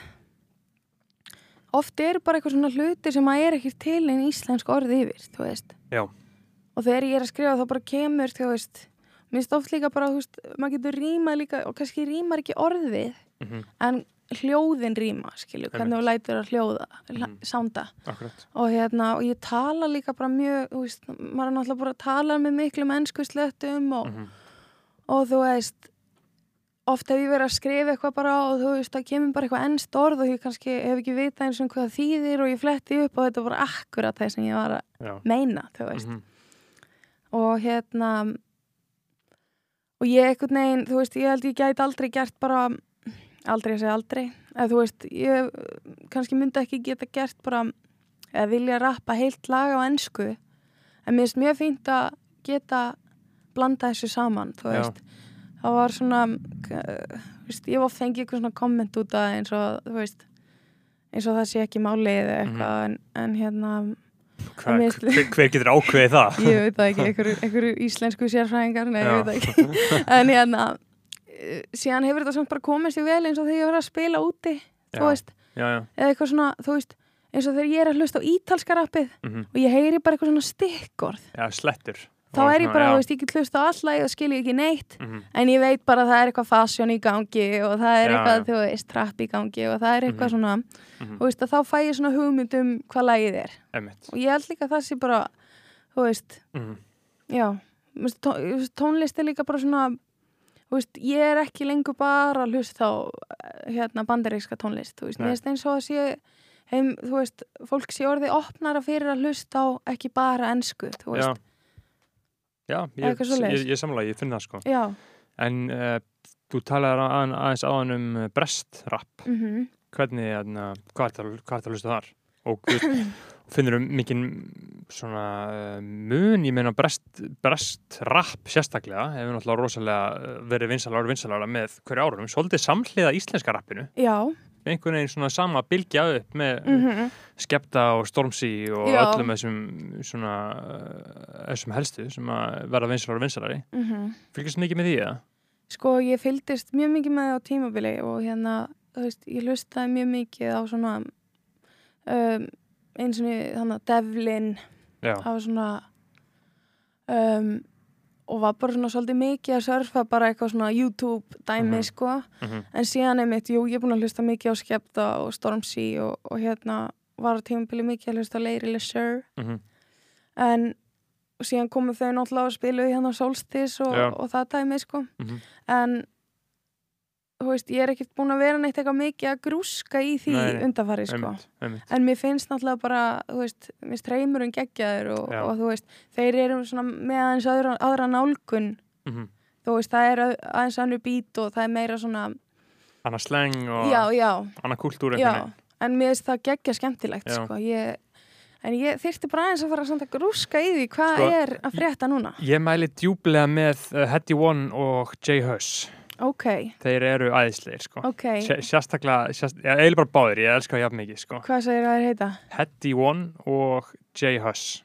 oft eru bara eitthvað svona hluti sem að er ekki til en íslensk orð yfir, þú veist Já. og þegar ég er að skrifa þá bara kemur, þú veist minnst oft líka bara, þú veist, maður getur rýmað líka og kannski rýmar ekki orðið Mm -hmm. en hljóðin rýma, skilju, hvernig þú lætur að hljóða, mm. Sánda og hérna, og ég tala líka bara mjög, veist, maður er náttúrulega bara að tala með miklu mennsku slöttum og, Mhm. og þú veist oft hef ég verið að skrifa eitthvað bara og þú veist, það kemur bara eitthvað ennst orð og ég kannski hef ekki vitað eins og hvað það þýðir og ég fletti upp og þetta var akkurat það sem ég var að Já. meina, þú veist Mhm. og hérna og ég eitthvað neginn, þú veist, ég held ég gæti aldrei gert bara, aldrei að segja aldrei eða þú veist, ég kannski myndi ekki geta gert bara eða vilja rappa heilt lag á ennsku en mér finnst mjög fínt að geta blanda þessu saman, þú Já. veist það var svona veist, ég var fengið eitthvað svona komment út að eins og, þú veist eins og það sé ekki málið eða eitthvað en, en hérna Hva, hver, hver getur ákveðið það? ég veit það ekki, einhverju, íslensku sérfræðingar, nei, Já. ég veit það ekki en hérna síðan hefur þetta samt bara komið sér vel eins og þegar ég var að spila úti þú veist, Já, já. Eða eitthvað svona, þú veist eins og þegar ég er að hlusta á ítalska rappið mhm. og ég heyri bara eitthvað svona stikkorð. Já, slettur. Þá er ég bara, þú veist, ég get hlusta á alla og skil ég ekki neitt, mm en ég veit bara að það er eitthvað fashion í gangi og það er Já, eitthvað, þú veist, trapp í gangi og það er eitthvað Mhm. svona, Mhm. þú veist, þá fæ ég svona hugmynd um hvað lagið er. Einmitt. Og ég held líka að það sé bara, þú veist Mhm. Já, tónlist er líka bara svona veist, ég er ekki lengur bara að hlusta á hérna bandaríska tónlist, þú veist, mér finnst eins og að sé heim, þú veist, fólk sé orðið opnara fyrir að hlusta á ekki bara ensku, þú Já, veist, já ég, Eitthvað svoleiðis. ég, ég samla, ég finn það sko. Já, En uh, þú talaði að, aðeins áðan um brest-rapp. Mhm. Hvernig, hérna, hvað er það að hlusta þar? Og finnur um mikinn svona uh, mun, ég meina brest, brest-rapp sérstaklega hefur náttúrulega rosalega uh, verið vinsalara og vinsalara með hverju árum, svolítið samhliða íslenska rappinu. Já, einhvern veginn svona sama bylgja upp með mhm. Skepta og Stormzy og Já. öllum þessum svona uh, þessum helstu sem að verða vinsalari og vinsalari mhm. Fylgjast mikið með því eða? Sko, ég fylgdist mjög mikið með það á tímabili og hérna, þú veist, ég hlustaði mjög mikið á svona um, eins og þannig að Devlin var svona um, og var bara svona svolítið mikið að surfa bara eitthvað svona YouTube dæmi Mhm. sko. Mhm, en síðan einmitt, jú, ég er búin að hlusta mikið á Skepta og Stormzy og, og hérna var á tímabili mikið að hlusta á Leiri LeSure mhm, en síðan komu þau náttúrulega að spila í hérna Solstis og, og það dæmi sko. Mhm. en veist, ég er ekkert búin að vera neitt eitthvað mikið að grúska í því undarfari sko. Einmitt, einmitt. En mér finnst náttúrulega bara, þú veist, mér streymurinn geggjaður og, og þú veist, þeir eru svona með aðeins aðra, aðra nálgun, Mhm. þú veist, það er að- aðeins annu bít og það er meira svona, Anna sleng og já, já, anna kultúr en mér finnst það geggja skemmtilegt, sko, ég, en ég þyrfti bara aðeins að fara að grúska í því hvað Sko, er að frétta núna. Ég mæli djúblega með uh, Hetty One og Jay Huss Ok, Þeir eru æðisleir sko. Ok, Sér- Sérstaklega, sérst, ég eiginlega bara báðir, ég elska það jafn mikið sko. Hvað segir það er heita? Hetty One og Jay Huss.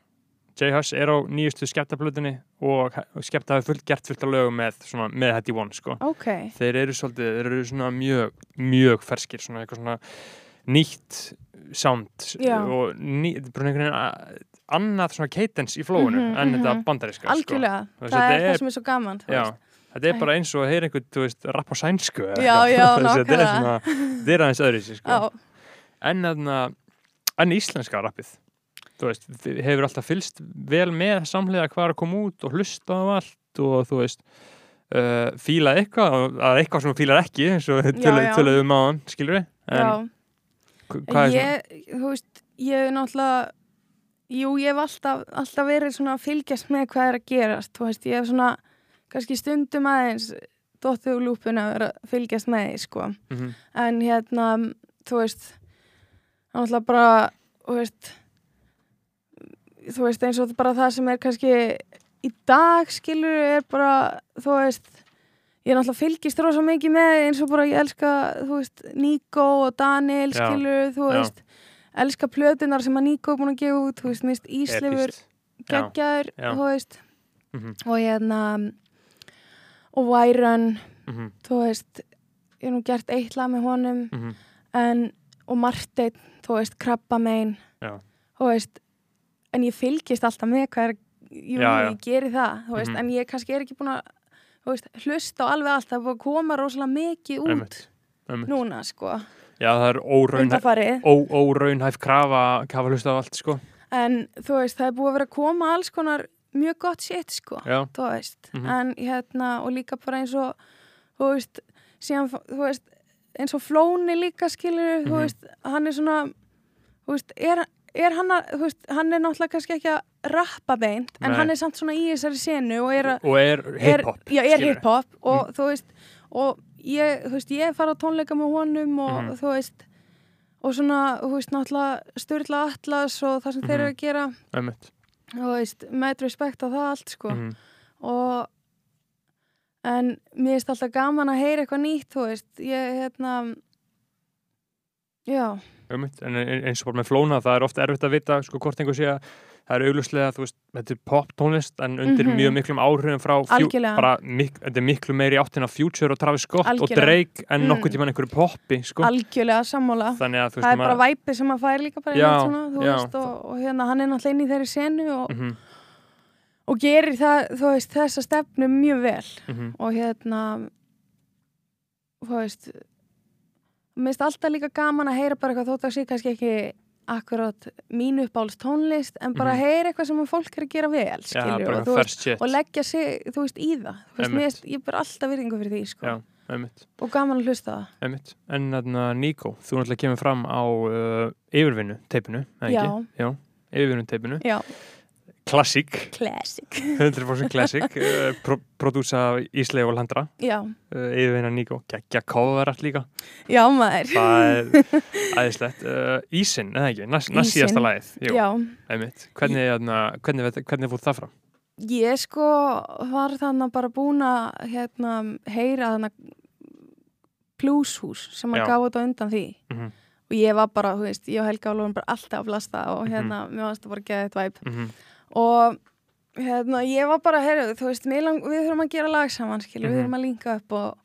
Jay Huss er á nýjustu skeptaplutinni og skepta hafi fullt, gert fullt af lögum með, svona, með Hetty One sko. Ok, þeir eru svolítið, þeir eru mjög mjög ferskir, svona svona nýtt sound Já. og ný, bara einhvern veginn a- annað svona cadence í flóinu Mhm, en þetta mhm. bandariska algjörlega, Þú veist, það þetta er það sem er svo gaman, Já. Þetta er bara eins og að heyra einhvern, þú veist, rapp á sænsku eða Já, eitthvað. já, Þú veist, þetta er er aðeins öðru sko. Já, en, þarna, en íslenska rappið þú veist, hefur alltaf fylst vel með samlega hvað er að koma út og hlusta á allt og þú veist uh, fíla eitthvað að eitthvað sem þú fílar ekki eins og Já, já. töluðum á hann, skilur við en já. hva- hvað er svona ég, þú veist, ég er náttúrulega jú, ég hef alltaf, alltaf verið svona að fylgjast með hvað er að gerast þú veist, ég hef svona kannski stundum aðeins úr lúpun að vera að fylgjast með því, sko. Mhm, en hérna, þú veist er náttúrulega bara þú veist þú veist, eins og bara það sem er kannski í dag, skilur er bara, þú veist ég er náttúrulega fylgist rosa mikið með eins og bara ég elska, þú veist Nico og Daniel, Já, skilur þú já. veist, elska plötunar sem að Nico er búin að gefa út, þú veist, mist Íslefur já. þú veist. Mhm, og hérna og Wyron, mhm, þú veist ég hef nú gert eitt lag með honum mhm. en, og Marteinn, þú veist, Krabbamein Já. þú veist en ég fylgist alltaf með hvað er jú, Já, já. ég geri það, þú veist, Mhm. en ég kannski er ekki búin að þú veist, hlusta á alveg allt það búin að koma rosalega mikið út Einmitt, einmitt. núna, sko Já, það er óraunhæf, óraunhæf krafa kafa hlusta á allt, sko. en þú veist, það er búið að vera að koma alls konar mjög gott shit sko Já, þú veist, Mhm. en hérna og líka bara eins og þú veist, síðan, þú veist eins og Flóni líka skilur þú Mhm. veist, hann er svona þú veist, er, er hann að þú veist, hann er náttúrulega kannski ekki að rappa beint, en Nei. hann er samt svona í þessari senu og er að og er hip-hop. já, er hip-hop og þú veist og ég, þú veist, ég fara á tónleika með honum og Mhm. þú veist og svona, þú veist, náttúrulega Sturla Atlas og það sem þeir Mhm. eru að gera Einmitt. Þú veist, með respekt á það allt sko Mhm. og en mér finnst alltaf gaman að heyra eitthvað nýtt, þú veist ég, hérna já. En ein- eins og bara með flóna, það er ofta erfitt að vita, sko, hvort einhver sé að það er auglustlega, þú veist, þetta er pop tónlist en undir Mhm. mjög miklum áhrifum frá bara, mik, þetta er miklu meiri áttin af Future og Travis Scott og Algjörlega. Drake en Mm. nokkuð tíman einhverju poppi, sko. algjörlega sammála að, veist, það er bara væpi sem að fær líka bara Já, svona, þú já. veist, og, og hérna hann er náttúrulega inn í þeirri senu og, Mhm, og gerir það, veist, þessa stefnu mjög vel mhm. og hérna þú veist mér finnst alltaf líka gaman að heyra bara eitthvað þótt að sé kannski ekki akkurat mín uppáhalds tónlist en bara Mhm. heyra eitthvað sem fólk er að gera vel skilur, bara og, veist, og leggja sig, veist, í það veist, mér ég er bara alltaf virðingu fyrir því sko. Já, og gaman að hlusta það Einmitt. En þarna Nico, þú náttúrulega kemur fram á uh, yfirvinnu teipinu. Yfirvinnu teipinu. Klassík, classic 100% klassík, pro prodúsa Íslegi og Landra, Já, uh, yfirvinna Nico, geggja kóðarætt líka. já maður Það er æðislegt. Uh, Ísinn, eða ekki? Næst, síðasta lagið. Jú, Já, einmitt. Hvernig, þarna, hvernig, hvernig, hvernig fór það fram? ég sko var þannig bara búin að hérna, heyra þannig plúshús sem að Já. gaf út á undan því Mm og ég var bara, þú veist, ég og Helga Álfum bara alltaf að blasta og hérna, mér varst að bara geða þetta væp -hmm. Og hérna, ég var bara, heyrðu, þú veist, lang, við þurfum að gera lag saman, skilju, Mhm. við þurfum að linka upp og,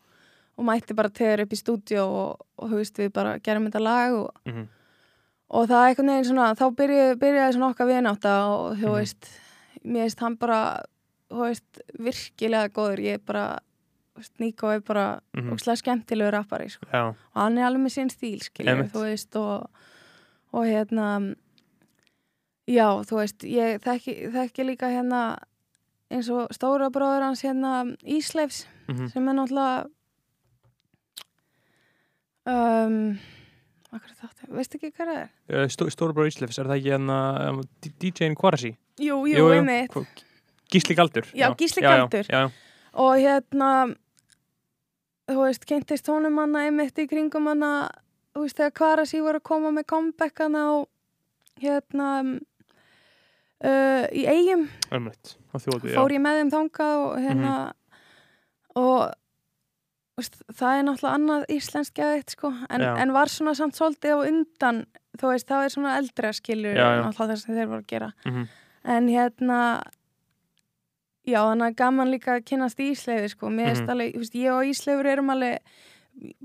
og mætti bara tegur upp í stúdíu og, og þú veist, við bara gerum þetta lag og, Mm og það er einhvern veginn svona, þá byrjaði, byrjaði svona okkar vináta og þú Mhm. veist, mér veist hann bara, þú veist, virkilega góður, ég er bara, Níko er bara -hmm. ókslega skemmtilegu rappari, sko og hann er alveg með sinn stíl, þú veist, og, og hérna, já, þú veist, ég þekki, þekki líka hérna eins og stóra bróður hans hérna Ísleifs, mm sem er náttúrulega, um, veistu ekki hvað það er? Stó, Stórbró Íslefs, er það ekki hérna um, DJ-in Kvarasi? Jú, jú, einmitt, Gísli Galdur. Já, Gísli já, Galdur. Já, já, og hérna, þú veist, kynntist honum hana einmitt í kringum hana, þú veist, þegar Kvarasi var að koma með comeback hana og hérna, uh, í eigum. Og fór ég með þeim þangað og hérna og þú veist, það er náttúrulega annað íslensk geðið sko, en, en var svona samt svolítið á undan þú veist, það er svona eldra skilur náttúrulega þess að þeir voru að gera. Mm -hmm. en hérna já, þannig að gaman líka að kynast Ísleifi sko, mér Mhm. veist alveg, ég og Ísleifur erum alveg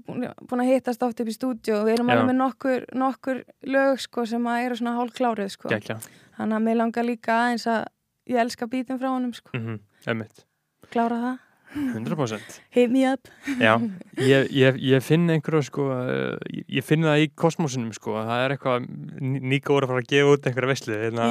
búin að hittast oft upp í stúdíu og við erum alveg með nokkur, nokkur lög sko sem að eru svona hálf kláruð sko þannig að mér langar líka aðeins að ég elska bítum frá honum sko, Mm -hmm. Klára það 100%. hit me up Já, ég, ég, ég finn einhverju sko, ég, finn það í kosmosinum sko, að það er eitthvað voru að fara að gefa út einhverja veislu hérna,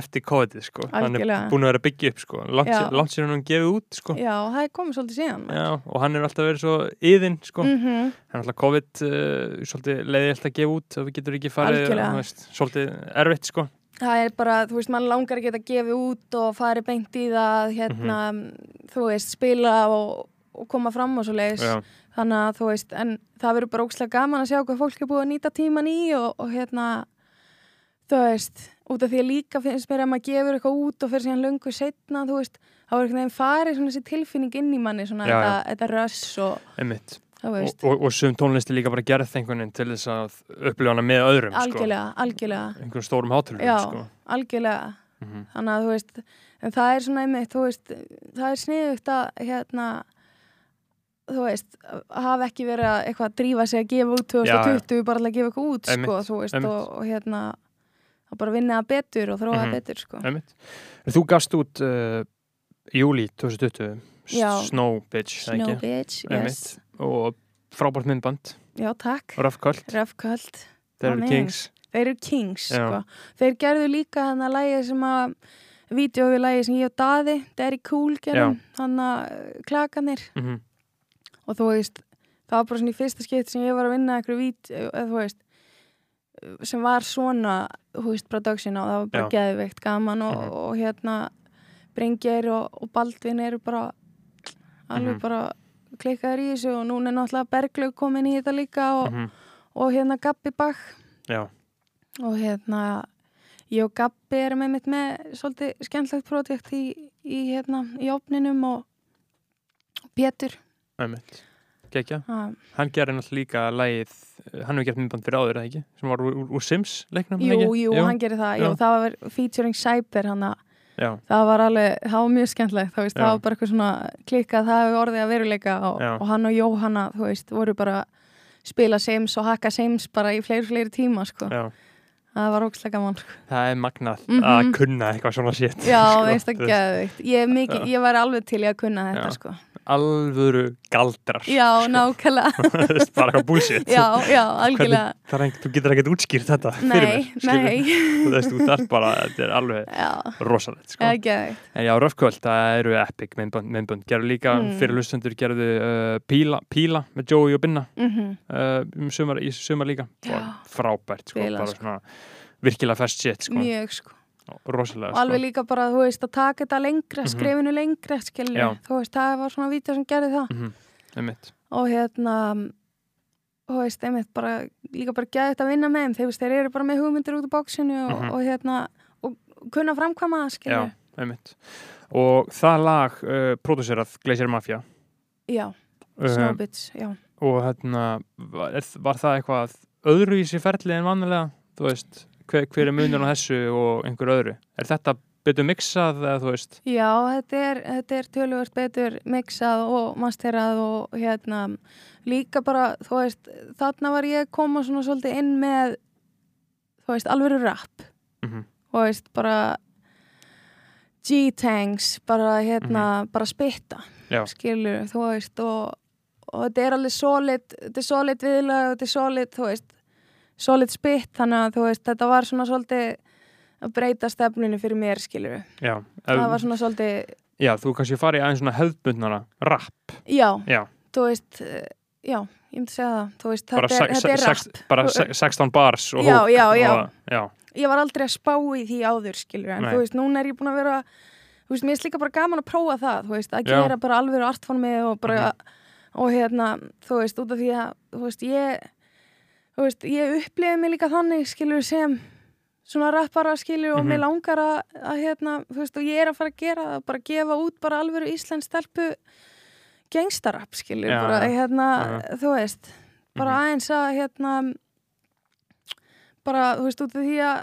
eftir COVID sko. hann er Algjörlega. búin að vera að byggja upp sko. langt, sér hann gefið út sko. já, það er komið svolítið síðan Já, og hann er alltaf verið svo yðin sko. mm -hmm. hann er alltaf COVID uh, svolítið leiði alltaf að gefa út og við getur ekki farið Algjörlega. svolítið erfitt sko. Það er bara, þú veist, mann langar að geta gefið út og farið beint í það hérna, Mhm. þú veist, spila og, og koma fram og svo leiðis Já, þannig að þú veist, en það verður bara ókslega gaman að sjá hvað fólk er búið að nýta tíman í og, og hérna þú veist, út af því að líka finnst mér að maður gefur eitthvað út og fyrir síðan löngu setna, þú veist, þá er einhvern veginn farið svona þessi tilfinning inn í manni svona þetta, röss og einmitt og, og, og sum tónlisti líka bara gerð veginn til þess að upplifa hana með öðrum sko. algjörlega, algjörlega einhvern stórum hátölurum Já. sko. algjörlega mm þannig að þú veist en það er svona einmitt, þú veist það er sniðugt að hérna þú veist, hafa ekki verið að eitthvað að drífa sig að gefa út 2020 bara til að gefa eitthvað út, sko, Einmitt, þú veist og, og hérna að bara vinna betur og þróa það Mhm. betur, sko Einmitt. Þú gafst út uh, júli 2020 S- Já. Snow Bitch, Snow bitch, yes og frábært myndband Já, takk. Röfköld, Röfköld. þeir eru. Kings Þeir eru kings, Já. sko. Þeir gerðu líka hann að lægi sem að vídeo við lægi sem ég og Daði Derry Cool gerðum, hann að klakanir mm og þú veist, það var bara svona í fyrsta skipt sem ég var að vinna einhverju vít eða þú veist sem var svona, þú veist, production og það var bara geðveikt gaman og, Mhm. og hérna Bryngeir og, og Baldvin eru bara alveg Mhm. bara klikkaður í þessu og núna er náttúrulega Berglaug komin í þetta líka og, -hmm. og hérna Gabbi Bach Já, og hérna ég og Gabbi erum einmitt með svolítið skemmtlegt projekt í, í hérna í opninum og Pétur einmitt Gekja, ha, hann gerir náttúrulega líka lægið, hann hefur gert myndband fyrir áður, eða ekki? Sem var úr, úr, Sims leiknum, jú, ekki? jú, hann gerir það, jú, Já. það var featuring Cyber hann að Já, það var alveg, það var mjög skemmtlegt þú veist, Já. það var bara eitthvað svona klikkað það hefur orðið að veruleika og, og hann og Jóhanna, þú veist, voru bara spila Sims og hakka Sims bara í fleiri, fleiri tíma, sko, það var ógslag gaman, sko. Það er magnað Mhm. að kunna eitthvað svona shit Já, sko, veist það geðveikt. Ég, er ég var alveg til í að kunna þetta, sko. Alvöru galdrar Já, nákvæmlega. Þú veist, bara eitthvað bullshit. Já, já, algjörlega. það er þú getur ekkert útskýrt þetta fyrir Nei, mér, skilur. nei þú veist, þú þarf bara, þetta er alveg rosalegt, sko. En já, Röfkvöld, það eru epic myndbönd. gerðu líka Mm. fyrir hlustundur gerðu uh, Píla, Píla með Joey og Binna. Mm uh, um sumar, í sumar líka. Frábært, sko, bara sko. svona virkilega fest shit, sko, Mjög, sko. Rosalega, Og alveg sko. líka bara, þú veist, að taka þetta lengra Mhm. Skrifinu lengra. Þú veist, það var svona vídeo sem gerði það. Mm -hmm. Og hérna Þú veist, einmitt, bara Líka bara geði þetta að vinna með þeim. Þeir, veist, þeir eru bara með hugmyndir út á bóksinu og, Mhm. og hérna Og kunna framkvæma það, og það lag uh, producerað Glacier Mafia. Já, uh, Snowbits, já. og hérna var, var það eitthvað öðruvísi ferli en vanlega þú veist, hver, hver er munur á þessu og einhver öðru, er þetta betur mixað eða þú veist Já, þetta er, þetta er töluvert betur mixað og masterað og hérna líka bara, þú veist, þarna var ég koma svona svolítið inn með, þú veist, alvöru rap, mm þú veist, bara G-tanks, bara hérna, bara spitta, Mhm. Já. skilur, þú veist, og, og þetta er alveg solid, þetta er solid viðlag, þetta er solid, þú veist, solid spitt, þannig að, þú veist, þetta var svona svolítið að breyta stefninu fyrir mér, skilur, já, það var svona svolítið, já, þú kannski farið aðeins svona hefðbundnara rap, já, já, þú veist, eh, já, ég myndi segja það, þú veist, þetta er, þetta er rap. bara se- 16 bars og Já, hook já, já. já, Ég var aldrei að spá í því áður, skilur, en Nei. þú veist, núna er ég búin að vera, þú veist, mér er líka bara gaman að prófa það, þú veist, að Já. gera bara alveg artformi og bara, Mhm. og hérna, þú veist, út af því að, þú veist, ég, þú veist, ég upplifi mig líka þannig, skilur, sem svona rappara, skilur, og Mhm. mér langar að, að, hérna, þú veist, og ég er að fara að gera það, bara gefa út bara alveg íslensk stelpu gengstarrapp, skilur, Já, bara, hérna, þú veist, bara Mhm. aðeins að hérna bara, þú veist, út af því að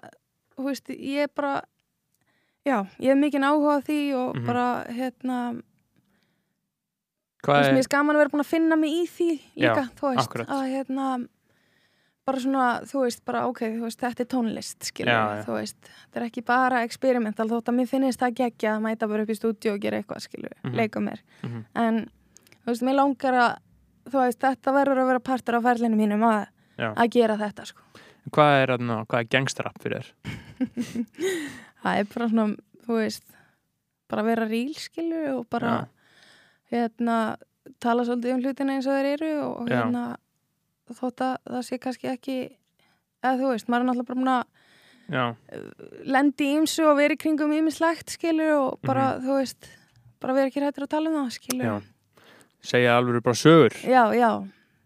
þú veist, ég er bara já, ég hef mikið áhuga því og Mhm. bara, hérna þú veist, mér er er gaman að vera búin að finna mig í því líka, Já, þú veist, akkurat. að hérna bara svona, þú veist, bara ok þú veist, þetta er tónlist, skilur Já, já. þú veist, þetta er ekki bara experimental þótt að mér finnist það geggja að mæta bara upp í stúdíu og gera eitthvað, skilur, Mhm. leika mér Mhm. en, þú veist, mér langar að þú veist, þetta verður að vera partur af ferlinu mínum að, Já. að gera þetta, sko hvað er, hvað er gangsterrap fyrir þér það er bara svona, þú veist bara vera ríl, skilur og bara, hérna tala svolítið um hlutina eins og þeir eru og Já. Þótt að það sé kannski ekki eða þú veist, maður er náttúrulega bara að já, lendi í ymsu og vera í kringum ýmislegt, skilur og bara, þú veist, bara vera ekki hættur að tala um það, skilur. Mhm. já. Segja alveg bara sögur,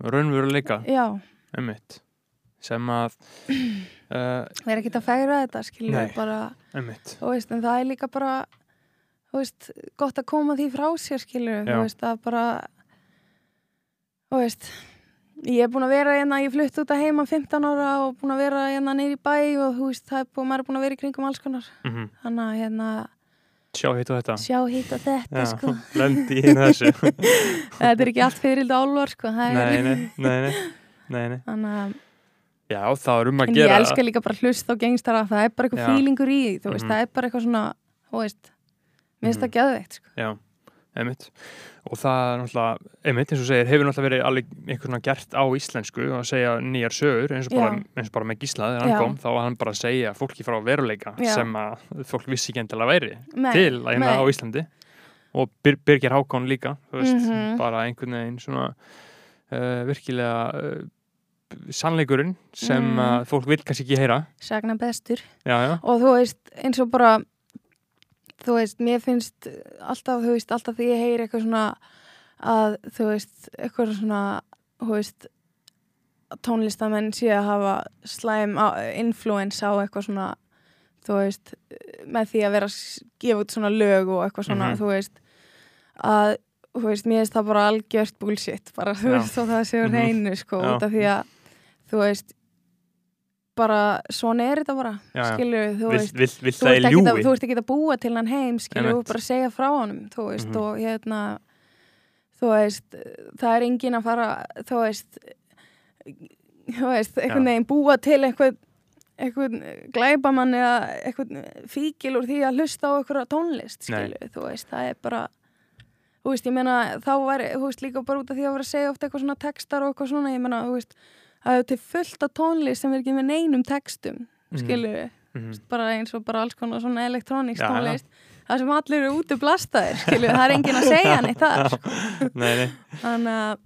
raunveruleika. Sem að uh, vera ekki að fegra þetta, skilur Nei. bara, einmitt. þú veist, en það er líka bara þú veist, gott að koma því frá sér skilur, Já. þú veist, að bara þú veist ég er búin að vera hérna, ég flutt út að heima 15 ára og búin að vera hérna neyri bæ og þú veist, það er búin, maður er búin að vera í kringum alls konar, mm þannig að hérna sjá hitt og þetta. sjá hitt og þetta, já, sko. lendi í þessu. Þetta er ekki allt fyrir álvar, sko nei, nei, nei, nei, nei, nei. þannig að já, það er um að en ég gera elska líka bara hlust á gengstara það er bara eitthvað fílingur í því, þú veist, Mhm. það er bara eitthvað svona þú veist, mér finnst Mhm. það geðveikt, sko. Já, einmitt og það er náttúrulega, einmitt eins og segir hefur náttúrulega verið alveg einhvern veginn gert á íslensku að segja nýjar sögur eins og bara, eins og bara með Gísla þegar hann Já. kom þá var hann bara að segja fólki frá veruleika Já. sem að fólk vissi ekki endilega væri Nei, til að hérna á Íslandi og Bir Birgir Hákon líka veist, Mhm. bara einhvern veginn svona uh, virkilega uh, sannleikurinn sem Mhm. að fólk vil kannski ekki heyra sagna bestur já, já, og þú veist, eins og bara þú veist, mér finnst alltaf, þú veist, alltaf því ég heyri eitthvað svona að, þú veist, eitthvað svona, þú veist tónlistamenn sé að hafa slæm influence á eitthvað svona þú veist, með því að vera að gefa út svona lög og eitthvað svona, Mhm. þú veist að, þú veist, mér finnst það bara algjört bullshit, bara, þú veist, og það séu Mhm. reynu, sko, Já. út af því að þú veist bara, svona er þetta bara Já, já. skilur þú vill, veist vill, vill þú ert, að, þú ert ekki að búa til hann heim skilur Einmitt. og bara segja frá honum þú veist Mhm. og hérna þú veist, það er engin að fara þú veist þú veist, einhvern veginn búa til einhvern einhvern glæbamann eða einhvern fíkil úr því að hlusta á einhverja tónlist Nei. skilur, þú veist, það er bara þú veist, ég meina, þá var þú veist, líka bara út af því að vera að segja ofta eitthvað svona textar og eitthvað svona, ég meina, þú veist það er til fullt af tónlist sem er ekki með neinum textum, Mhm. skilur við Mhm. bara eins og bara alls konar svona elektróniks tónlist það sem allir eru út blastaðir skilju, það er enginn að segja neitt það sko. nei, nei þannig að,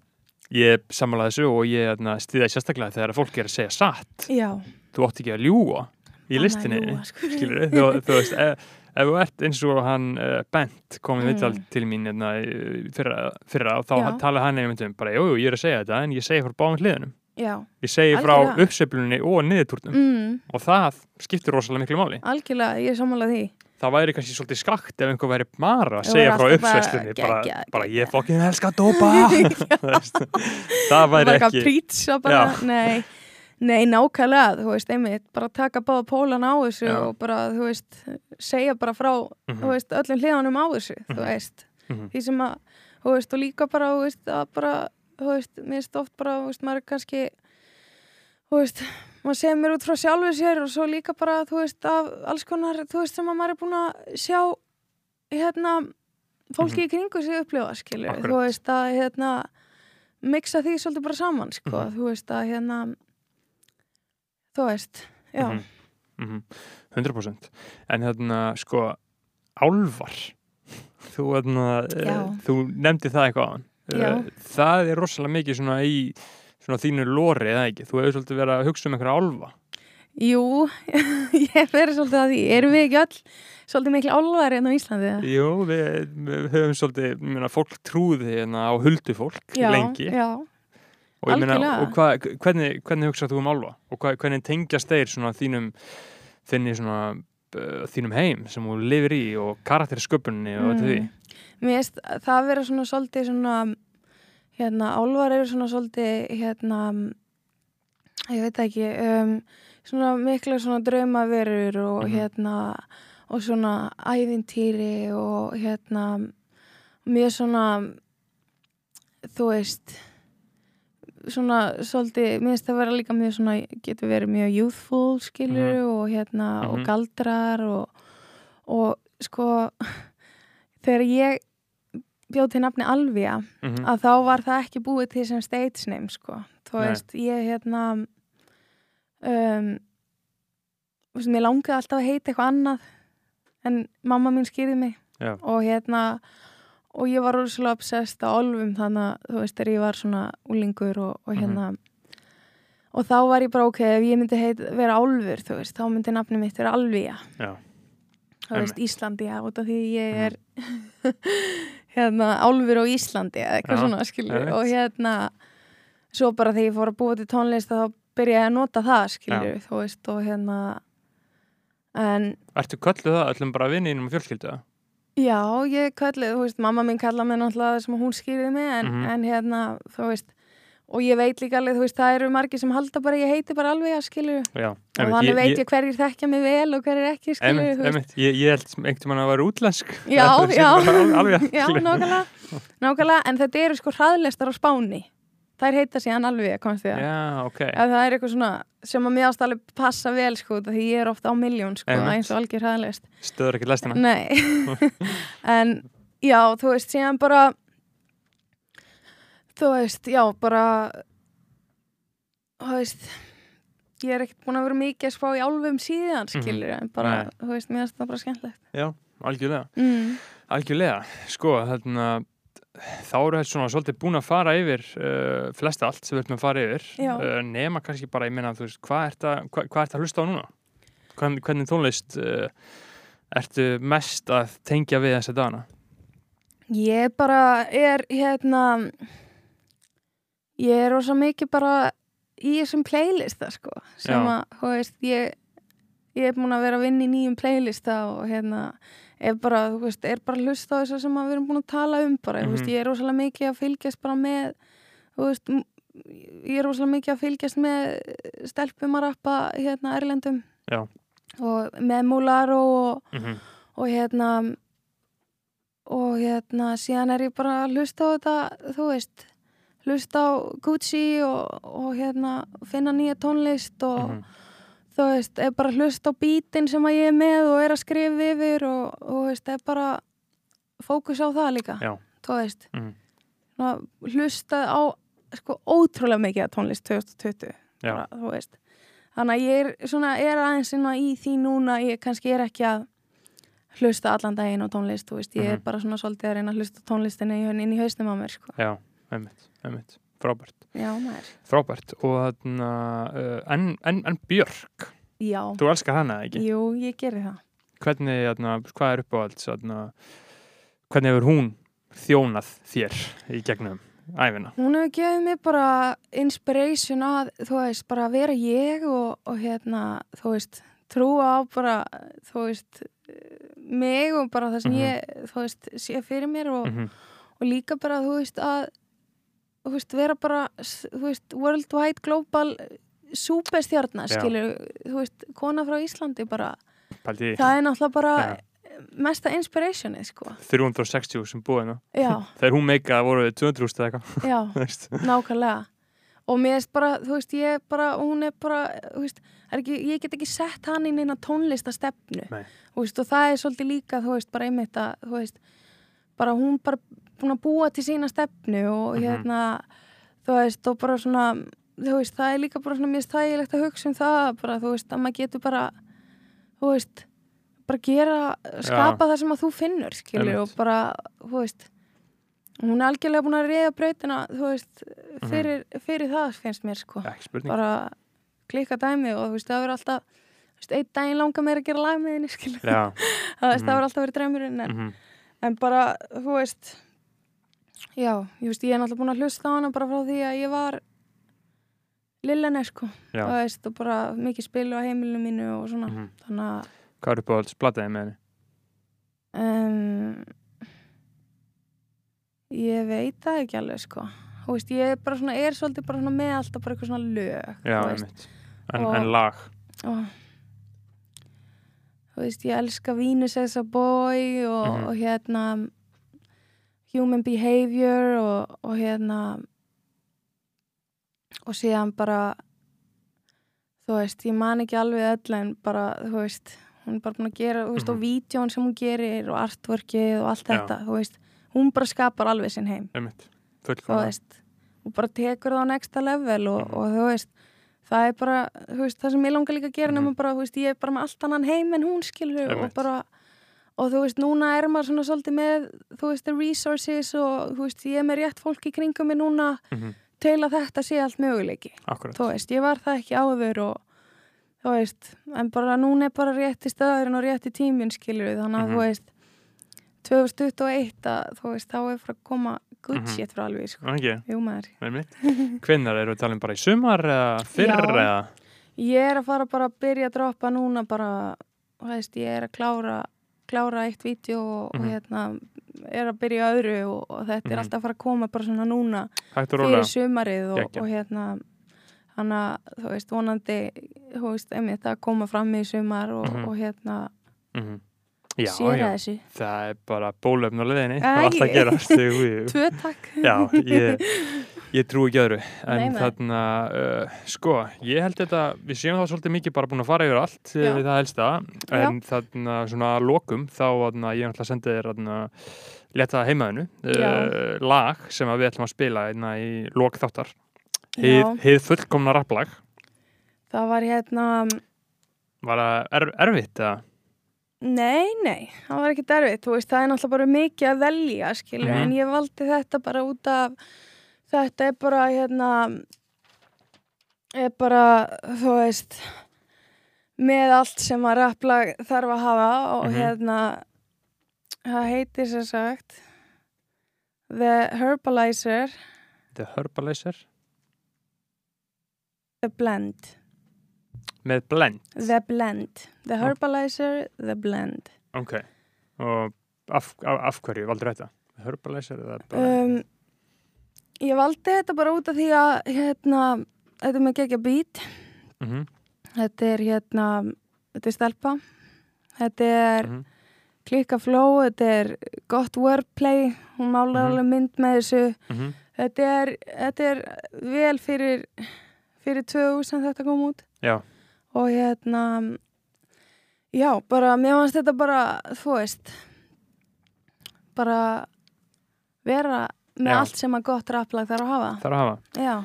Ég sammála þessu og ég hérna, stiða sérstaklega þegar fólk er að segja satt. já Þú átt ekki að ljúa í listinni, sko. skilur þú, þú veist, ef, ef þú ert eins og hann uh, Bent kom í Mm. viðtal til mín hérna, í fyrra, fyrra og þá talaði hann einmitt um bara, jú, jú, ég er að segja þetta en ég segi frá báðum hliðunum. Já, Ég segi frá Algjörlega. uppsveiflunni og niðurtúrnum mm, og það skiptir rosalega miklu máli. algjörlega, ég er sammálað því Það væri kannski svolítið skakt ef einhver væri bara að segja frá alltaf bara bara, bara ég geggjað. fokkin elska dópa. Þú veist, það væri ekki... prýtsa bara, nei Nei, nákvæmlega, þú veist, einmitt, bara taka báða pólan á þessu Já. og bara, þú veist, segja bara frá, Mhm, þú veist, öllum hliðanum á þessu, þú Mhm. veist, mhm. því sem að, þú veist, og líka bara, þú veist, að bara, þú veist, mér finnst oft bara, þú veist, maður er kannski, þú veist, maður segir mér út frá sjálfu sér og svo líka bara, þú veist, af alls konar, þú veist, sem að maður er búin að sjá, hérna, fólki í kringu sig upplifa, skilur. Akkurat. þú veist, að, hérna, mixa því svolítið bara saman, sko, Mhm. þú veist, að, hérna, þú veist, já, Mhm, mhm. 100% en þarna sko álvar þú, þarna, Já. þú nefndi það eitthvað á hann Já. það er rosalega mikið svona í svona þínu lori eða ekki þú hefur svolítið verið að hugsa um einhverja álfa jú, ég hef verið svolítið að því, erum við ekki öll svolítið miklu álvar hérna á Íslandi, eða? Jú, við, við höfum svolítið meina, fólk trúði hérna á huldu fólk Já, lengi já, og, algjörlega. og hva, hvernig, hvernig hugsað þú um álfa og hva, hvernig tengjast þeir svona þínum þinni svona uh, þínum heim sem þú lifir í og karakterisköpunni og þetta því Mm. Mér finnst það vera svona svolítið svona hérna, álvar eru svona svolítið hérna ég veit ekki um, svona mikla svona draumaverur og Mhm. hérna og svona ævintýri og hérna mjög svona þú veist svona svolítið, mér finnst það vera líka mjög svona, getur verið mjög youthful skilur og hérna Mhm. og galdrar og, og sko þegar ég bjóð til nafni Alvía Mhm. að þá var það ekki búið til sem stage name sko, þú veist ég hérna um, mér langaði alltaf að heita eitthvað annað en mamma mín skýrði mig Já. og hérna og ég var rosalega obsessed á olfum þannig að þú veist þegar ég var svona úlingur og, og Mhm. hérna og þá var ég bara ok, ef ég myndi heit, vera álfur þú veist, þá myndi nafni mitt vera Alvía Já. þú veist, Íslandi já, út af því ég er hérna, álfur á Íslandi eða eitthvað Já, svona, skilur einmitt. og hérna, svo bara þegar ég fór að búa til tónlist þá byrjaði ég að nota það, skilur þú veist, og hérna en Ertu kölluð það öllum bara vinninum og fjölskyldu það? Já, ég kalli, þú veist, mamma mín kalla mig náttúrulega það sem hún skýrði mig en, Mhm. en hérna, þú veist og ég veit líka alveg, þú veist, það eru margir sem halda bara, ég heiti bara alveg að skilju og þannig veit ég hverjir þekkja mig vel og hverjir ekki skilju, ég, ég held einhvern veginn að vera útlensk. Já, já. Já, nákvæmlega, nákvæmlega, en þetta eru sko hraðlestar á Spáni þær heita síðan alveg, komst því að Já, ok Ef það er eitthvað svona sem að ást alveg passa vel sko, því ég er ofta á miljón sko, Einmitt. eins og algjör hraðlest Stöður ekki lestina Nei, en já, þú veist, síðan bara þú veist, já, bara þú veist ég er ekkert búin að vera mikið að spá í álfum síðan, skilur, en bara, Mhm. Nei. þú veist, finnst það bara skemmtilegt Já, algjörlega mm. Algjörlega, sko, þarna þá eru þetta svona svolítið búin að fara yfir uh, flesta allt sem við ætlum að fara yfir uh, nema kannski bara, ég meina, þú veist hvað ert að, hva, hvað ert að hlusta á núna? Hvern, hvernig tónlist uh, ertu mest að tengja við þessa dana? Ég bara er hérna ég er rosa mikið bara í þessum playlista sko sem Já. að, þú veist, ég ég er búin að vera að vinna í nýjum playlista og hérna, er bara, þú veist, er bara að hlusta á þess að við erum búin að tala um bara, þú veist, Mhm. ég er rosalega mikið að fylgjast bara með, þú veist ég er rosalega mikið að fylgjast með stelpum að rappa hérna erlendum Já. og með Múlar og Mm -hmm. og hérna og hérna síðan er ég bara að hlusta á þetta þú veist hlusta á Gucci og, og hérna finna nýja tónlist og Mhm. Þú veist, er bara að hlusta á bítin sem að ég er með og er að skrifa yfir og, og veist, er bara fókus á það líka Já. þú veist. Svona hlusta á sko ótrúlega mikið að tónlist 2020 Já. bara, þú veist þannig að ég er svona, er aðeins í því núna, ég kannski er ekki að hlusta allan daginn á tónlist þú veist, ég er Mhm. bara svona svolítið að reyna að hlusta tónlistinni inn, inn í haustum á mér sko. Já, einmitt, einmitt, frábært já, maður frábært og þarna uh, en, en, en Björk, já, þú elskar hana ekki? jú, ég geri það Hvernig, þarna, hvað er uppáhalds þarna, hvernig hefur hún þjónað þér í gegnum æfina? hún hefur gefið mér bara inspiration að, þú veist, bara að vera ég og, og hérna, þú veist trúa á bara, þú veist mig og bara það sem Mhm. ég, þú veist, sé fyrir mér og, Mm -hmm. og líka bara, þú veist, að þú veist, vera bara, þú veist, worldwide global súpestjarnar, Já. skilur, þú veist, kona frá Íslandi bara, Paldi, það er náttúrulega bara Já. mesta inspirationið, sko. 360 sem búinu Já, þegar hún meikaði voru við 200 eða eitthvað já, nákvæmlega. Og mér veist bara, þú veist, ég bara, hún er bara, þú veist, ekki, ég get ekki sett hann inn eina tónlistastefnu. Nei. Þú veist, og það er svolítið líka, þú veist, bara einmitt að, þú veist, bara hún bara búin að búa til sína stefnu og Mhm. hérna, þú veist, og bara svona, veist, það er líka bara svona mjög stægilegt að hugsa um það, bara, þú veist, að maður getur bara, þú veist, bara gera, skapa það sem að þú finnur, skilur, og bara, þú veist, hún er algjörlega búin að reyða brautina, þú veist, Mhm. fyrir, fyrir það finnst mér, sko, spurning. Bara klikka dæmi og þú veist, það verður alltaf, einn daginn langar mér að gera lag með henni, já, það Mhm. verður alltaf verið draumurinn, en, mm en bara, þú veist, já, ég veist, ég er náttúrulega búin að hlusta á hana bara frá því að ég var lillene, sko, já. það veist, og bara mikið spilu á heimilinu mínu og svona, Mhm. þannig að, hvað er uppáhalds blataði með henni? um, ég veit það ekki alveg, sko, þú veist, ég er bara svona, er svolítið bara svona með alltaf bara eitthvað svona lög, já, þú veist, einmitt en, Og- en lag og þú veist, ég elska Venus as a boy og, Mhm. og hérna human behavior og, og hérna og síðan bara þú veist, ég man ekki alveg öll en bara, þú veist hún er bara búin að gera, þú veist, og Mhm. vídjón sem hún gerir og artworkið og allt Já. þetta þú veist, hún bara skapar alveg sinn heim þú veist, og bara tekur það á next level og, Mhm. og þú veist það er bara, þú veist, það sem ég langar líka að gera Mhm. nema bara, þú veist, ég er bara með allt annan heim en hún skilur og bara og þú veist, núna er maður svona svolítið með þú veist, the resources og þú veist, ég er með rétt fólk í kringum mig núna mm til að þetta sé allt möguleiki. Akkurat, þú veist, ég var það ekki áður og þú veist, en bara núna er bara rétti staðurinn og rétti tíminn skilur þannig að Mhm. þú veist 2021 að þú veist, þá er frá að koma good Mhm. shit frá alveg, sko, ekki, jú maður. Einmitt. Hvenær eru við talin bara í sumar eða fyrr eða? Ég er að fara bara að byrja að droppa núna bara, þú veist, ég er að klára klára eitt vídeo og, Mhm. og hérna er að byrja öðru og, og þetta Mhm. er alltaf að fara að koma bara svona núna fyrir sumarið og, og hérna hann að, þú veist, vonandi þú veist, einmitt að koma fram í sumar og, Mhm. og hérna mm já, já, það er bara bólöfn á leðinni og allt að gera. Tvö takk. Já, ég, ég trúi ekki öðru. En Nei, þarna, uh, sko, ég held þetta við séum það svolítið mikið bara búin að fara yfir allt Já. við það helsta, en þarna svona að lokum, þá þarna, ég ætla að senda þér þarna, leta heimaðinu uh, lag sem að við ætlum að spila einna í lok þáttar. Já. hið, hið fullkomna rapplag. Það var hérna, var það er, erfitt eða? Nei, nei, það var ekki derfitt, þú veist, það er náttúrulega bara mikið að velja, skilur, Mhm. en ég valdi þetta bara út af, þetta er bara, hérna, er bara, þú veist, með allt sem að rapplag þarf að hafa og Mhm. hérna, það heitir sem sagt, The Herbalizer, The Herbalizer The Blend, með blend? The Blend, The Herbalizer, The Blend. ok. Og af, af, af hverju valdur þetta? Herbalizer eða bara Um, ég valdi þetta bara út af því að hérna, þetta er með gegja beat. Mm þetta er hérna þetta er stelpa. Þetta er Mhm. klikka flow þetta er gott wordplay. Hún málar Mhm. alveg mynd með þessu. -hmm. þetta er, þetta er vel fyrir fyrir tvö sem þetta kom út. Já, og hérna já, bara, mér fannst þetta bara þú veist bara vera með Já. allt sem að gott rapplag þarf að hafa. Þarf að hafa. Já,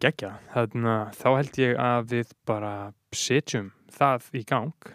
Gekja, þannig að þá held ég að við bara setjum það í gang